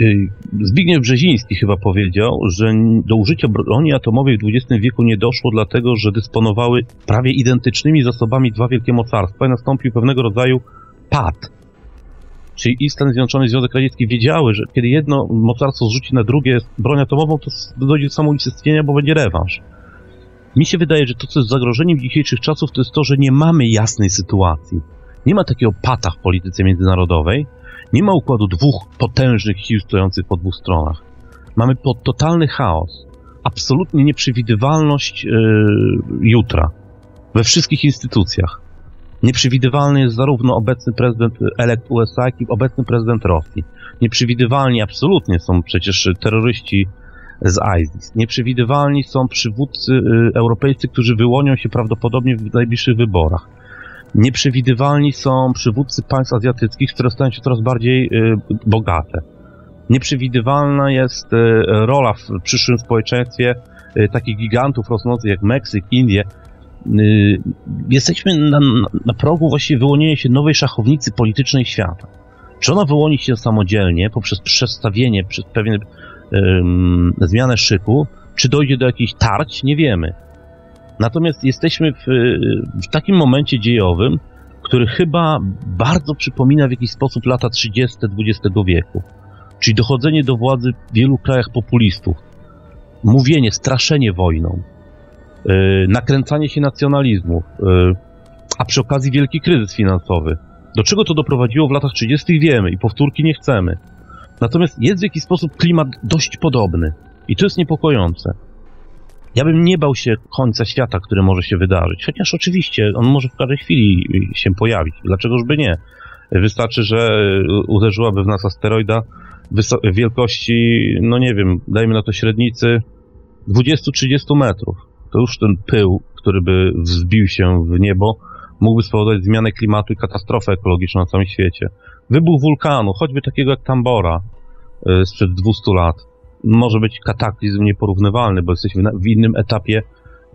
Y, Zbigniew Brzeziński chyba powiedział, że do użycia broni atomowej w XX wieku nie doszło dlatego, że dysponowały prawie identycznymi zasobami dwa wielkie mocarstwa i nastąpił pewnego rodzaju pad. Czyli i Stany Zjednoczone i Związek Radziecki wiedziały, że kiedy jedno mocarstwo zrzuci na drugie broń atomową, to dojdzie do samounicestwienia, bo będzie rewanż. Mi się wydaje, że to, co jest zagrożeniem dzisiejszych czasów, to jest to, że nie mamy jasnej sytuacji. Nie ma takiego pata w polityce międzynarodowej, nie ma układu dwóch potężnych sił stojących po dwóch stronach. Mamy totalny chaos, absolutnie nieprzewidywalność yy, jutra we wszystkich instytucjach. Nieprzewidywalny jest zarówno obecny prezydent elekt USA, jak i obecny prezydent Rosji. Nieprzewidywalni absolutnie są przecież terroryści z ISIS. Nieprzewidywalni są przywódcy y, europejscy, którzy wyłonią się prawdopodobnie w najbliższych wyborach. Nieprzewidywalni są przywódcy państw azjatyckich, które stają się coraz bardziej y, bogate. Nieprzewidywalna jest y, rola w przyszłym społeczeństwie y, takich gigantów rosnących jak Meksyk, Indie. Jesteśmy na, na progu właściwie wyłonienia się nowej szachownicy politycznej świata. Czy ona wyłoni się samodzielnie poprzez przestawienie, przez pewien zmianę szyku, czy dojdzie do jakichś tarć, nie wiemy. Natomiast jesteśmy w, w takim momencie dziejowym, który chyba bardzo przypomina w jakiś sposób lata 30. XX wieku. Czyli dochodzenie do władzy w wielu krajach populistów, mówienie, straszenie wojną, yy, nakręcanie się nacjonalizmów, yy, a przy okazji wielki kryzys finansowy. Do czego to doprowadziło w latach 30. wiemy i powtórki nie chcemy. Natomiast jest w jakiś sposób klimat dość podobny. I to jest niepokojące. Ja bym nie bał się końca świata, który może się wydarzyć. Chociaż oczywiście on może w każdej chwili się pojawić. Dlaczegoż by nie? Wystarczy, że uderzyłaby w nas asteroida wielkości, no nie wiem, dajmy na to średnicy 20-30 metrów. To już ten pył, który by wzbił się w niebo, mógłby spowodować zmianę klimatu i katastrofę ekologiczną na całym świecie. Wybuch wulkanu, choćby takiego jak Tambora y, sprzed 200 lat może być kataklizm nieporównywalny, bo jesteśmy w innym etapie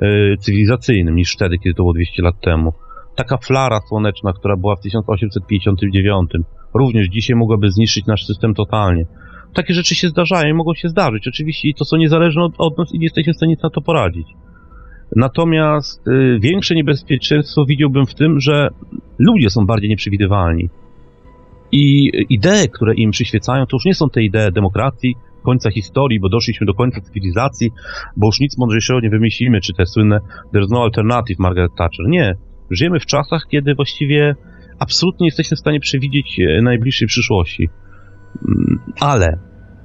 y, cywilizacyjnym niż wtedy, kiedy to było 200 lat temu. Taka flara słoneczna, która była w 1859, również dzisiaj mogłaby zniszczyć nasz system totalnie. Takie rzeczy się zdarzają i mogą się zdarzyć. Oczywiście i to są niezależne od, od nas i nie jesteśmy w stanie na to poradzić. Natomiast y, większe niebezpieczeństwo widziałbym w tym, że ludzie są bardziej nieprzewidywalni. I idee, które im przyświecają, to już nie są te idee demokracji, końca historii, bo doszliśmy do końca cywilizacji, bo już nic mądrzejszego nie wymyślimy, czy te słynne there's no alternative Margaret Thatcher. Nie. Żyjemy w czasach, kiedy właściwie absolutnie jesteśmy w stanie przewidzieć e, najbliższej przyszłości. Mm, ale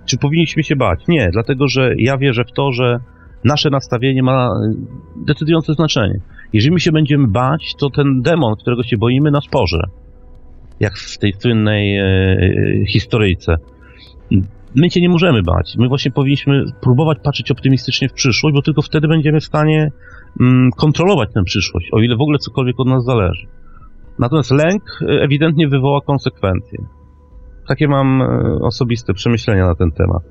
czy powinniśmy się bać? Nie, dlatego że ja wierzę w to, że nasze nastawienie ma e, decydujące znaczenie. Jeżeli my się będziemy bać, to ten demon, którego się boimy, nas porze. Jak w tej słynnej e, e historyjce my się nie możemy bać. My właśnie powinniśmy próbować patrzeć optymistycznie w przyszłość, bo tylko wtedy będziemy w stanie mm, kontrolować tę przyszłość, o ile w ogóle cokolwiek od nas zależy. Natomiast lęk e, ewidentnie wywoła konsekwencje. Takie mam e, osobiste przemyślenia na ten temat.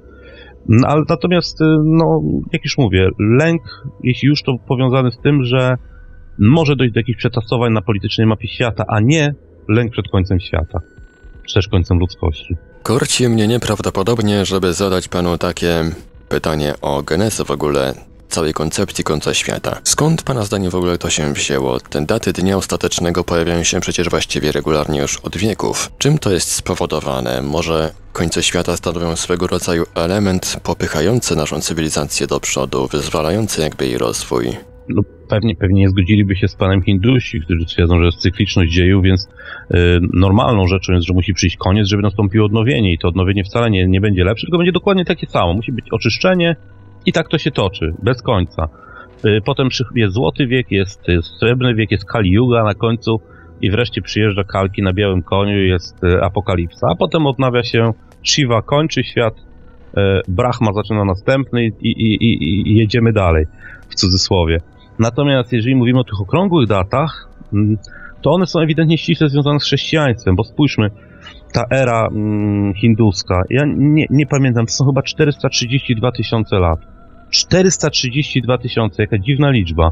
No, ale natomiast, e, no, jak już mówię, lęk, jeśli już to powiązany z tym, że może dojść do jakichś przetasowań na politycznej mapie świata, a nie lęk przed końcem świata, czy też końcem ludzkości. Korci mnie nieprawdopodobnie, żeby zadać panu takie pytanie o genezę w ogóle całej koncepcji końca świata. Skąd pana zdaniem w ogóle to się wzięło? Te daty dnia ostatecznego pojawiają się przecież właściwie regularnie już od wieków. Czym to jest spowodowane? Może końce świata stanowią swego rodzaju element popychający naszą cywilizację do przodu, wyzwalający jakby jej rozwój? no pewnie, pewnie nie zgodziliby się z panem Hindusi, którzy twierdzą, że jest cykliczność dziejów, więc y, normalną rzeczą jest, że musi przyjść koniec, żeby nastąpiło odnowienie i to odnowienie wcale nie, nie będzie lepsze, tylko będzie dokładnie takie samo. Musi być oczyszczenie i tak to się toczy, bez końca. Y, potem jest złoty wiek, jest, jest srebrny wiek, jest Kali Yuga na końcu i wreszcie przyjeżdża Kalki na białym koniu jest y, apokalipsa, a potem odnawia się Shiva kończy świat, y, Brahma zaczyna następny i, i, i, i jedziemy dalej, w cudzysłowie. Natomiast jeżeli mówimy o tych okrągłych datach, mm, to one są ewidentnie ściśle związane z chrześcijaństwem, bo spójrzmy, ta era mm, hinduska, ja nie, nie pamiętam, to są chyba 432 tysiące lat. 432 tysiące, jaka dziwna liczba.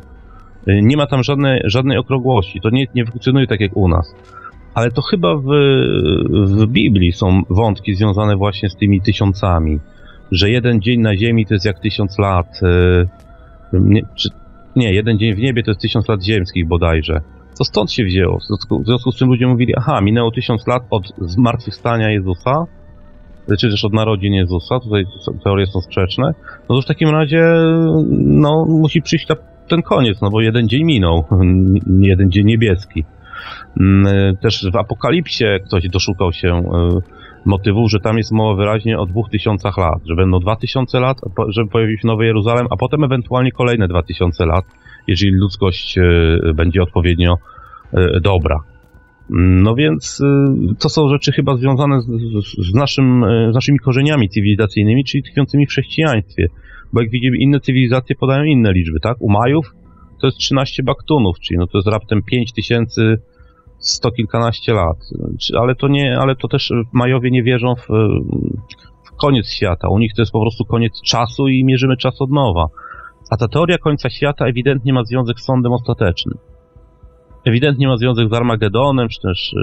Y, nie ma tam żadnej, żadnej okrągłości, to nie, nie funkcjonuje tak jak u nas. Ale to chyba w, w Biblii są wątki związane właśnie z tymi tysiącami, że jeden dzień na ziemi to jest jak tysiąc lat. Y, nie, czy, nie, jeden dzień w niebie to jest tysiąc lat ziemskich bodajże. To stąd się wzięło. W związku z czym ludzie mówili, aha, minęło tysiąc lat od zmartwychwstania Jezusa, czy też od narodzin Jezusa, tutaj teorie są sprzeczne, no to w takim razie no, musi przyjść ta, ten koniec, no bo jeden dzień minął, jeden dzień niebieski. Mm, też w Apokalipsie ktoś doszukał się e, motywu, że tam jest mowa wyraźnie o dwóch tysiącach lat, że będą dwa tysiące lat, żeby pojawił się Nowy Jeruzalem, a potem ewentualnie kolejne dwa tysiące lat, jeżeli ludzkość e, będzie odpowiednio e, dobra. No więc to są rzeczy chyba związane z, z, naszym, z naszymi korzeniami cywilizacyjnymi, czyli tkwiącymi w chrześcijaństwie. Bo jak widzimy, inne cywilizacje podają inne liczby, tak? U Majów to jest 13 baktunów, czyli no to jest raptem 5000 sto kilkanaście lat. Ale to nie, ale to też Majowie nie wierzą w, w koniec świata. U nich to jest po prostu koniec czasu i mierzymy czas od nowa. A ta teoria końca świata ewidentnie ma związek z sądem ostatecznym. Ewidentnie ma związek z Armagedonem, czy też y,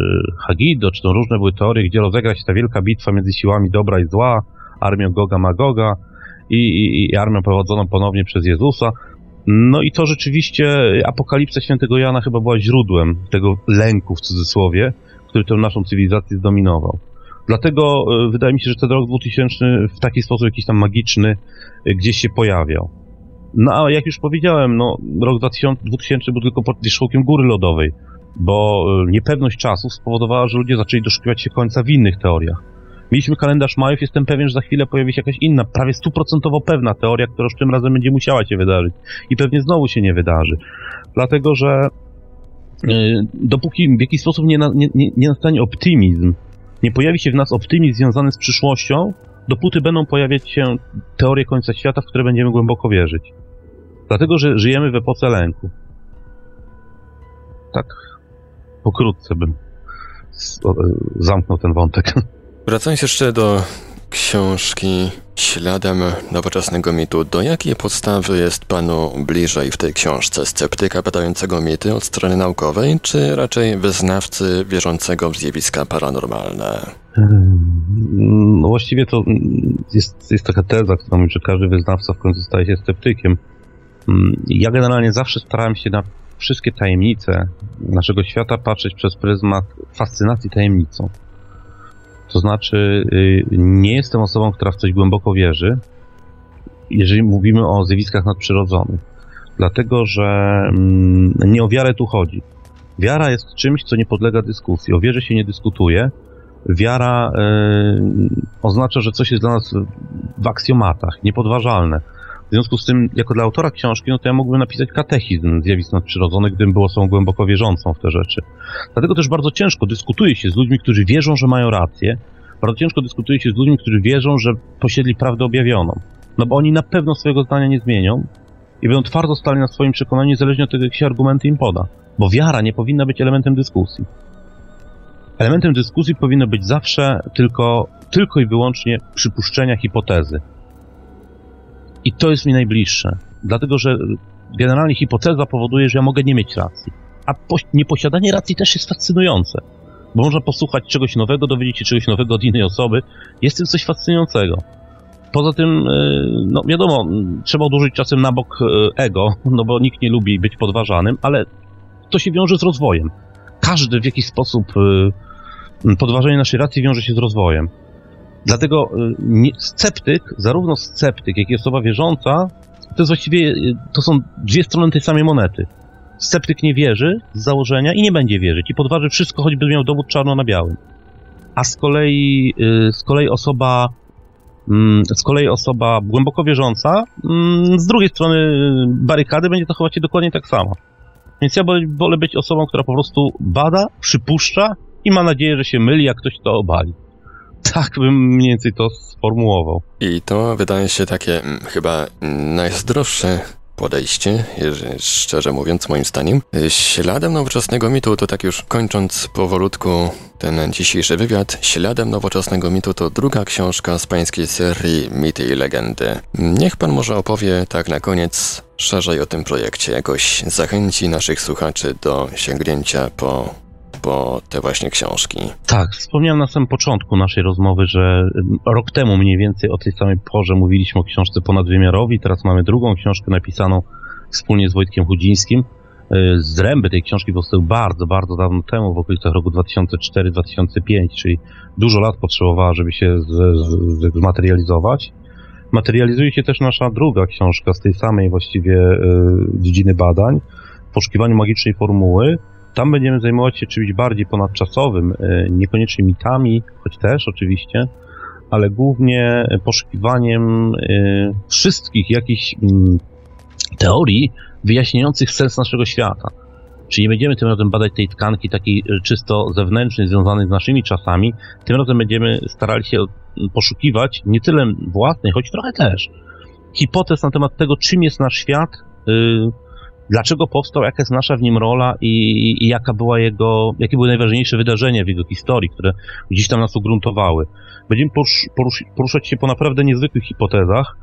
Hagido, czy to różne były teorie, gdzie rozegra się ta wielka bitwa między siłami dobra i zła, armią Goga Magoga i, i, i armią prowadzoną ponownie przez Jezusa. No i to rzeczywiście apokalipsa świętego Jana chyba była źródłem tego lęku w cudzysłowie, który tę naszą cywilizację zdominował. Dlatego e, wydaje mi się, że ten rok 2000 w taki sposób jakiś tam magiczny e, gdzieś się pojawiał. No a jak już powiedziałem, no rok 2000, 2000 był tylko pod wierzchołkiem góry lodowej, bo niepewność czasu spowodowała, że ludzie zaczęli doszukiwać się końca w innych teoriach. Mieliśmy kalendarz Majów, jestem pewien, że za chwilę pojawi się jakaś inna, prawie stuprocentowo pewna teoria, która już tym razem będzie musiała się wydarzyć. I pewnie znowu się nie wydarzy. Dlatego, że yy, dopóki w jakiś sposób nie, na, nie, nie, nie nastanie optymizm, nie pojawi się w nas optymizm związany z przyszłością, dopóty będą pojawiać się teorie końca świata, w które będziemy głęboko wierzyć. Dlatego, że żyjemy w epoce lęku. Tak, pokrótce bym zamknął ten wątek. Wracając jeszcze do książki Śladem nowoczesnego mitu, do jakiej podstawy jest panu bliżej w tej książce? Sceptyka badającego mity od strony naukowej, czy raczej wyznawcy wierzącego w zjawiska paranormalne? No właściwie to jest, jest taka teza, która mówi, że każdy wyznawca w końcu staje się sceptykiem. Ja generalnie zawsze starałem się na wszystkie tajemnice naszego świata patrzeć przez pryzmat fascynacji tajemnicą. To znaczy, y, nie jestem osobą, która w coś głęboko wierzy, jeżeli mówimy o zjawiskach nadprzyrodzonych. Dlatego, że mm, nie o wiarę tu chodzi. Wiara jest czymś, co nie podlega dyskusji. O wierze się nie dyskutuje. Wiara y, oznacza, że coś jest dla nas w aksjomatach, niepodważalne. W związku z tym, jako dla autora książki, no to ja mógłbym napisać katechizm zjawisk nadprzyrodzonych, gdybym był osobą głęboko wierzącą w te rzeczy. Dlatego też bardzo ciężko dyskutuje się z ludźmi, którzy wierzą, że mają rację. Bardzo ciężko dyskutuje się z ludźmi, którzy wierzą, że posiedli prawdę objawioną. No bo oni na pewno swojego zdania nie zmienią i będą twardo stali na swoim przekonaniu, niezależnie od tego, jakie argumenty im poda. Bo wiara nie powinna być elementem dyskusji. Elementem dyskusji powinno być zawsze tylko, tylko i wyłącznie przypuszczenia, hipotezy. I to jest mi najbliższe. Dlatego, że generalnie hipoteza powoduje, że ja mogę nie mieć racji. A po, nieposiadanie racji też jest fascynujące. Bo można posłuchać czegoś nowego, dowiedzieć się czegoś nowego od innej osoby. Jest tym coś fascynującego. Poza tym, e, no wiadomo, trzeba odłożyć czasem na bok e, ego, no bo nikt nie lubi być podważanym, ale to się wiąże z rozwojem. Każdy w jakiś sposób e, podważenie naszej racji wiąże się z rozwojem. Dlatego y, nie, sceptyk, zarówno sceptyk, jak i osoba wierząca, to jest właściwie, y, to są dwie strony tej samej monety. Sceptyk nie wierzy z założenia i nie będzie wierzyć i podważy wszystko, choćby miał dowód czarno na białym. A z kolei, y, z kolei osoba mm, z kolei osoba głęboko wierząca, mm, z drugiej strony barykady będzie zachować się dokładnie tak samo. Więc ja wolę być osobą, która po prostu bada, przypuszcza i ma nadzieję, że się myli, jak ktoś to obali. Tak bym mniej więcej to sformułował. I to wydaje się takie mm, chyba najzdrowsze podejście, szczerze mówiąc, moim zdaniem. Śladem nowoczesnego mitu, to tak już kończąc powolutku ten dzisiejszy wywiad, Śladem nowoczesnego mitu to druga książka z pańskiej serii Mity i Legendy. Niech pan może opowie tak na koniec szerzej o tym projekcie, jakoś zachęci naszych słuchaczy do sięgnięcia po po te właśnie książki. Tak, wspomniałem na samym początku naszej rozmowy, że rok temu mniej więcej o tej samej porze mówiliśmy o książce Ponadwymiarowi, teraz mamy drugą książkę napisaną wspólnie z Wojtkiem Chudzińskim. Y, zręby tej książki powstały bardzo, bardzo dawno temu, w okolicach roku 2004-2005, czyli dużo lat potrzebowała, żeby się zmaterializować. Materializuje się też nasza druga książka z tej samej właściwie y, dziedziny badań, poszukiwaniu magicznej formuły, tam będziemy zajmować się czymś bardziej ponadczasowym, e, niekoniecznie mitami, choć też oczywiście, ale głównie poszukiwaniem e, wszystkich jakichś mm, teorii wyjaśniających sens naszego świata. Czyli nie będziemy tym razem badać tej tkanki takiej e, czysto zewnętrznej, związanej z naszymi czasami. Tym razem będziemy starali się poszukiwać nie tyle własnej, choć trochę też, hipotez na temat tego, czym jest nasz świat, dlaczego powstał, jaka jest nasza w nim rola i, i, jaka była jego, jakie były najważniejsze wydarzenia w jego historii, które gdzieś tam nas ugruntowały. Będziemy porusz, porusz, poruszać się po naprawdę niezwykłych hipotezach,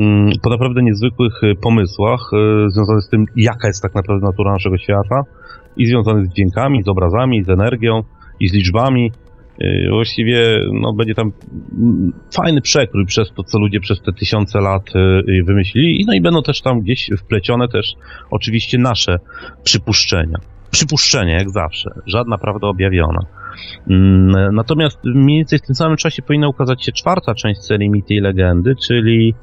mm, po naprawdę niezwykłych y, pomysłach y, związanych z tym, jaka jest tak naprawdę natura naszego świata i związanych z dźwiękami, z obrazami, z energią i z liczbami, właściwie no, będzie tam fajny przekrój przez to, co ludzie przez te tysiące lat y, wymyślili. No i będą też tam gdzieś wplecione też oczywiście nasze przypuszczenia. Przypuszczenia, jak zawsze. Żadna prawda objawiona. Mm, natomiast mniej więcej w tym samym czasie powinna ukazać się czwarta część serii Mity i Legendy, czyli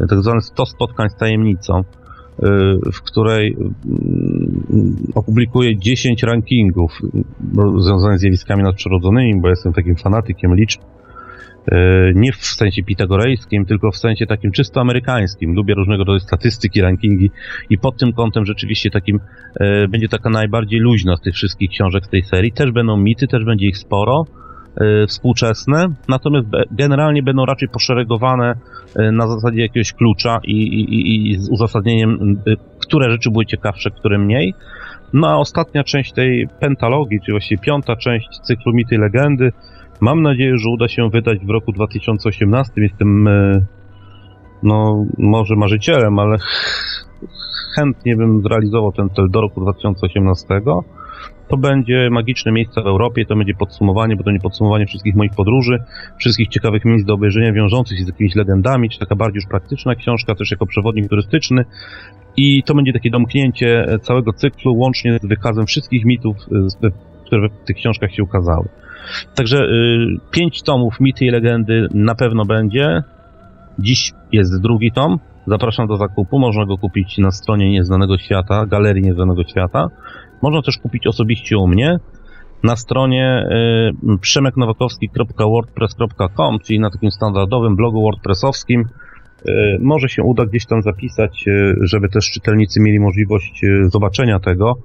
y, tak zwany 100 spotkań z tajemnicą w której mm, opublikuję 10 rankingów związanych z zjawiskami nadprzyrodzonymi, bo jestem takim fanatykiem liczb. E, nie w sensie pitagorejskim, tylko w sensie takim czysto amerykańskim. Lubię różnego rodzaju statystyki, rankingi i pod tym kątem rzeczywiście takim e, będzie taka najbardziej luźna z tych wszystkich książek z tej serii. Też będą mity, też będzie ich sporo współczesne, natomiast generalnie będą raczej poszeregowane e, na zasadzie jakiegoś klucza i, i, i z uzasadnieniem, e, które rzeczy były ciekawsze, które mniej. No a ostatnia część tej pentalogii, czyli właściwie piąta część cyklu Mity Legendy, mam nadzieję, że uda się wydać w roku 2018. Jestem, no, może marzycielem, ale chętnie bym zrealizował ten cel do roku 2018 to będzie magiczne miejsce w Europie, to będzie podsumowanie, bo to nie podsumowanie wszystkich moich podróży, wszystkich ciekawych miejsc do obejrzenia wiążących się z jakimiś legendami, czy taka bardziej już praktyczna książka, też jako przewodnik turystyczny. I to będzie takie domknięcie całego cyklu, łącznie z wykazem wszystkich mitów, e, które w tych książkach się ukazały. Także y, pięć tomów mity i legendy na pewno będzie. Dziś jest drugi tom. Zapraszam do zakupu. Można go kupić na stronie Nieznanego Świata, Galerii Nieznanego Świata. Można też kupić osobiście u mnie na stronie y, przemeknowakowski.wordpress.com, czyli na takim standardowym blogu wordpressowskim. Y, może się uda gdzieś tam zapisać, y, żeby też czytelnicy mieli możliwość zobaczenia tego.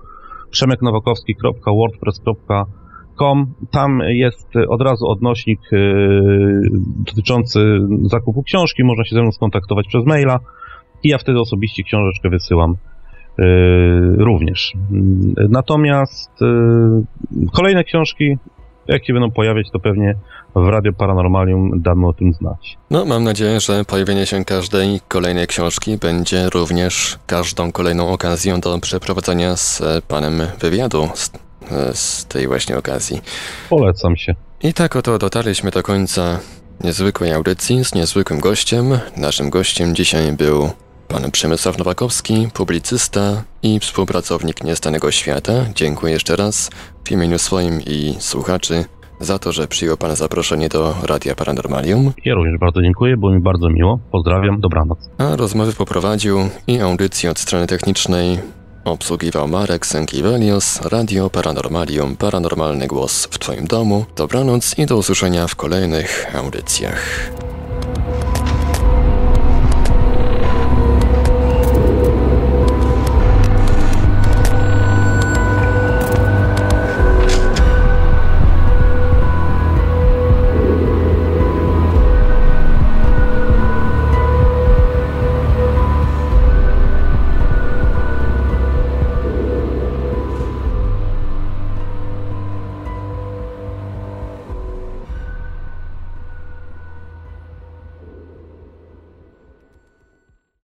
przemeknowakowski.wordpress.com Tam jest od razu odnośnik dotyczący zakupu książki. Można się ze mną skontaktować przez maila i ja wtedy osobiście książeczkę wysyłam. Y, również. Natomiast y, kolejne książki, jak się będą pojawiać, to pewnie w Radio Paranormalium damy o tym znać. No, mam nadzieję, że pojawienie się każdej kolejnej książki będzie również każdą kolejną okazją do przeprowadzenia z panem wywiadu z, z tej właśnie okazji. Polecam się. I tak oto dotarliśmy do końca niezwykłej audycji z niezwykłym gościem. Naszym gościem dzisiaj był Pan Przemysław Nowakowski, publicysta i współpracownik Niestanego Świata, dziękuję jeszcze raz w imieniu swoim i słuchaczy za to, że przyjął Pan zaproszenie do Radia Paranormalium. Ja również bardzo dziękuję, było mi bardzo miło. Pozdrawiam, dobranoc. A rozmowy poprowadził i audycję od strony technicznej obsługiwał Marek Sękiewelios, Radio Paranormalium, paranormalny głos w Twoim domu. Dobranoc i do usłyszenia w kolejnych audycjach.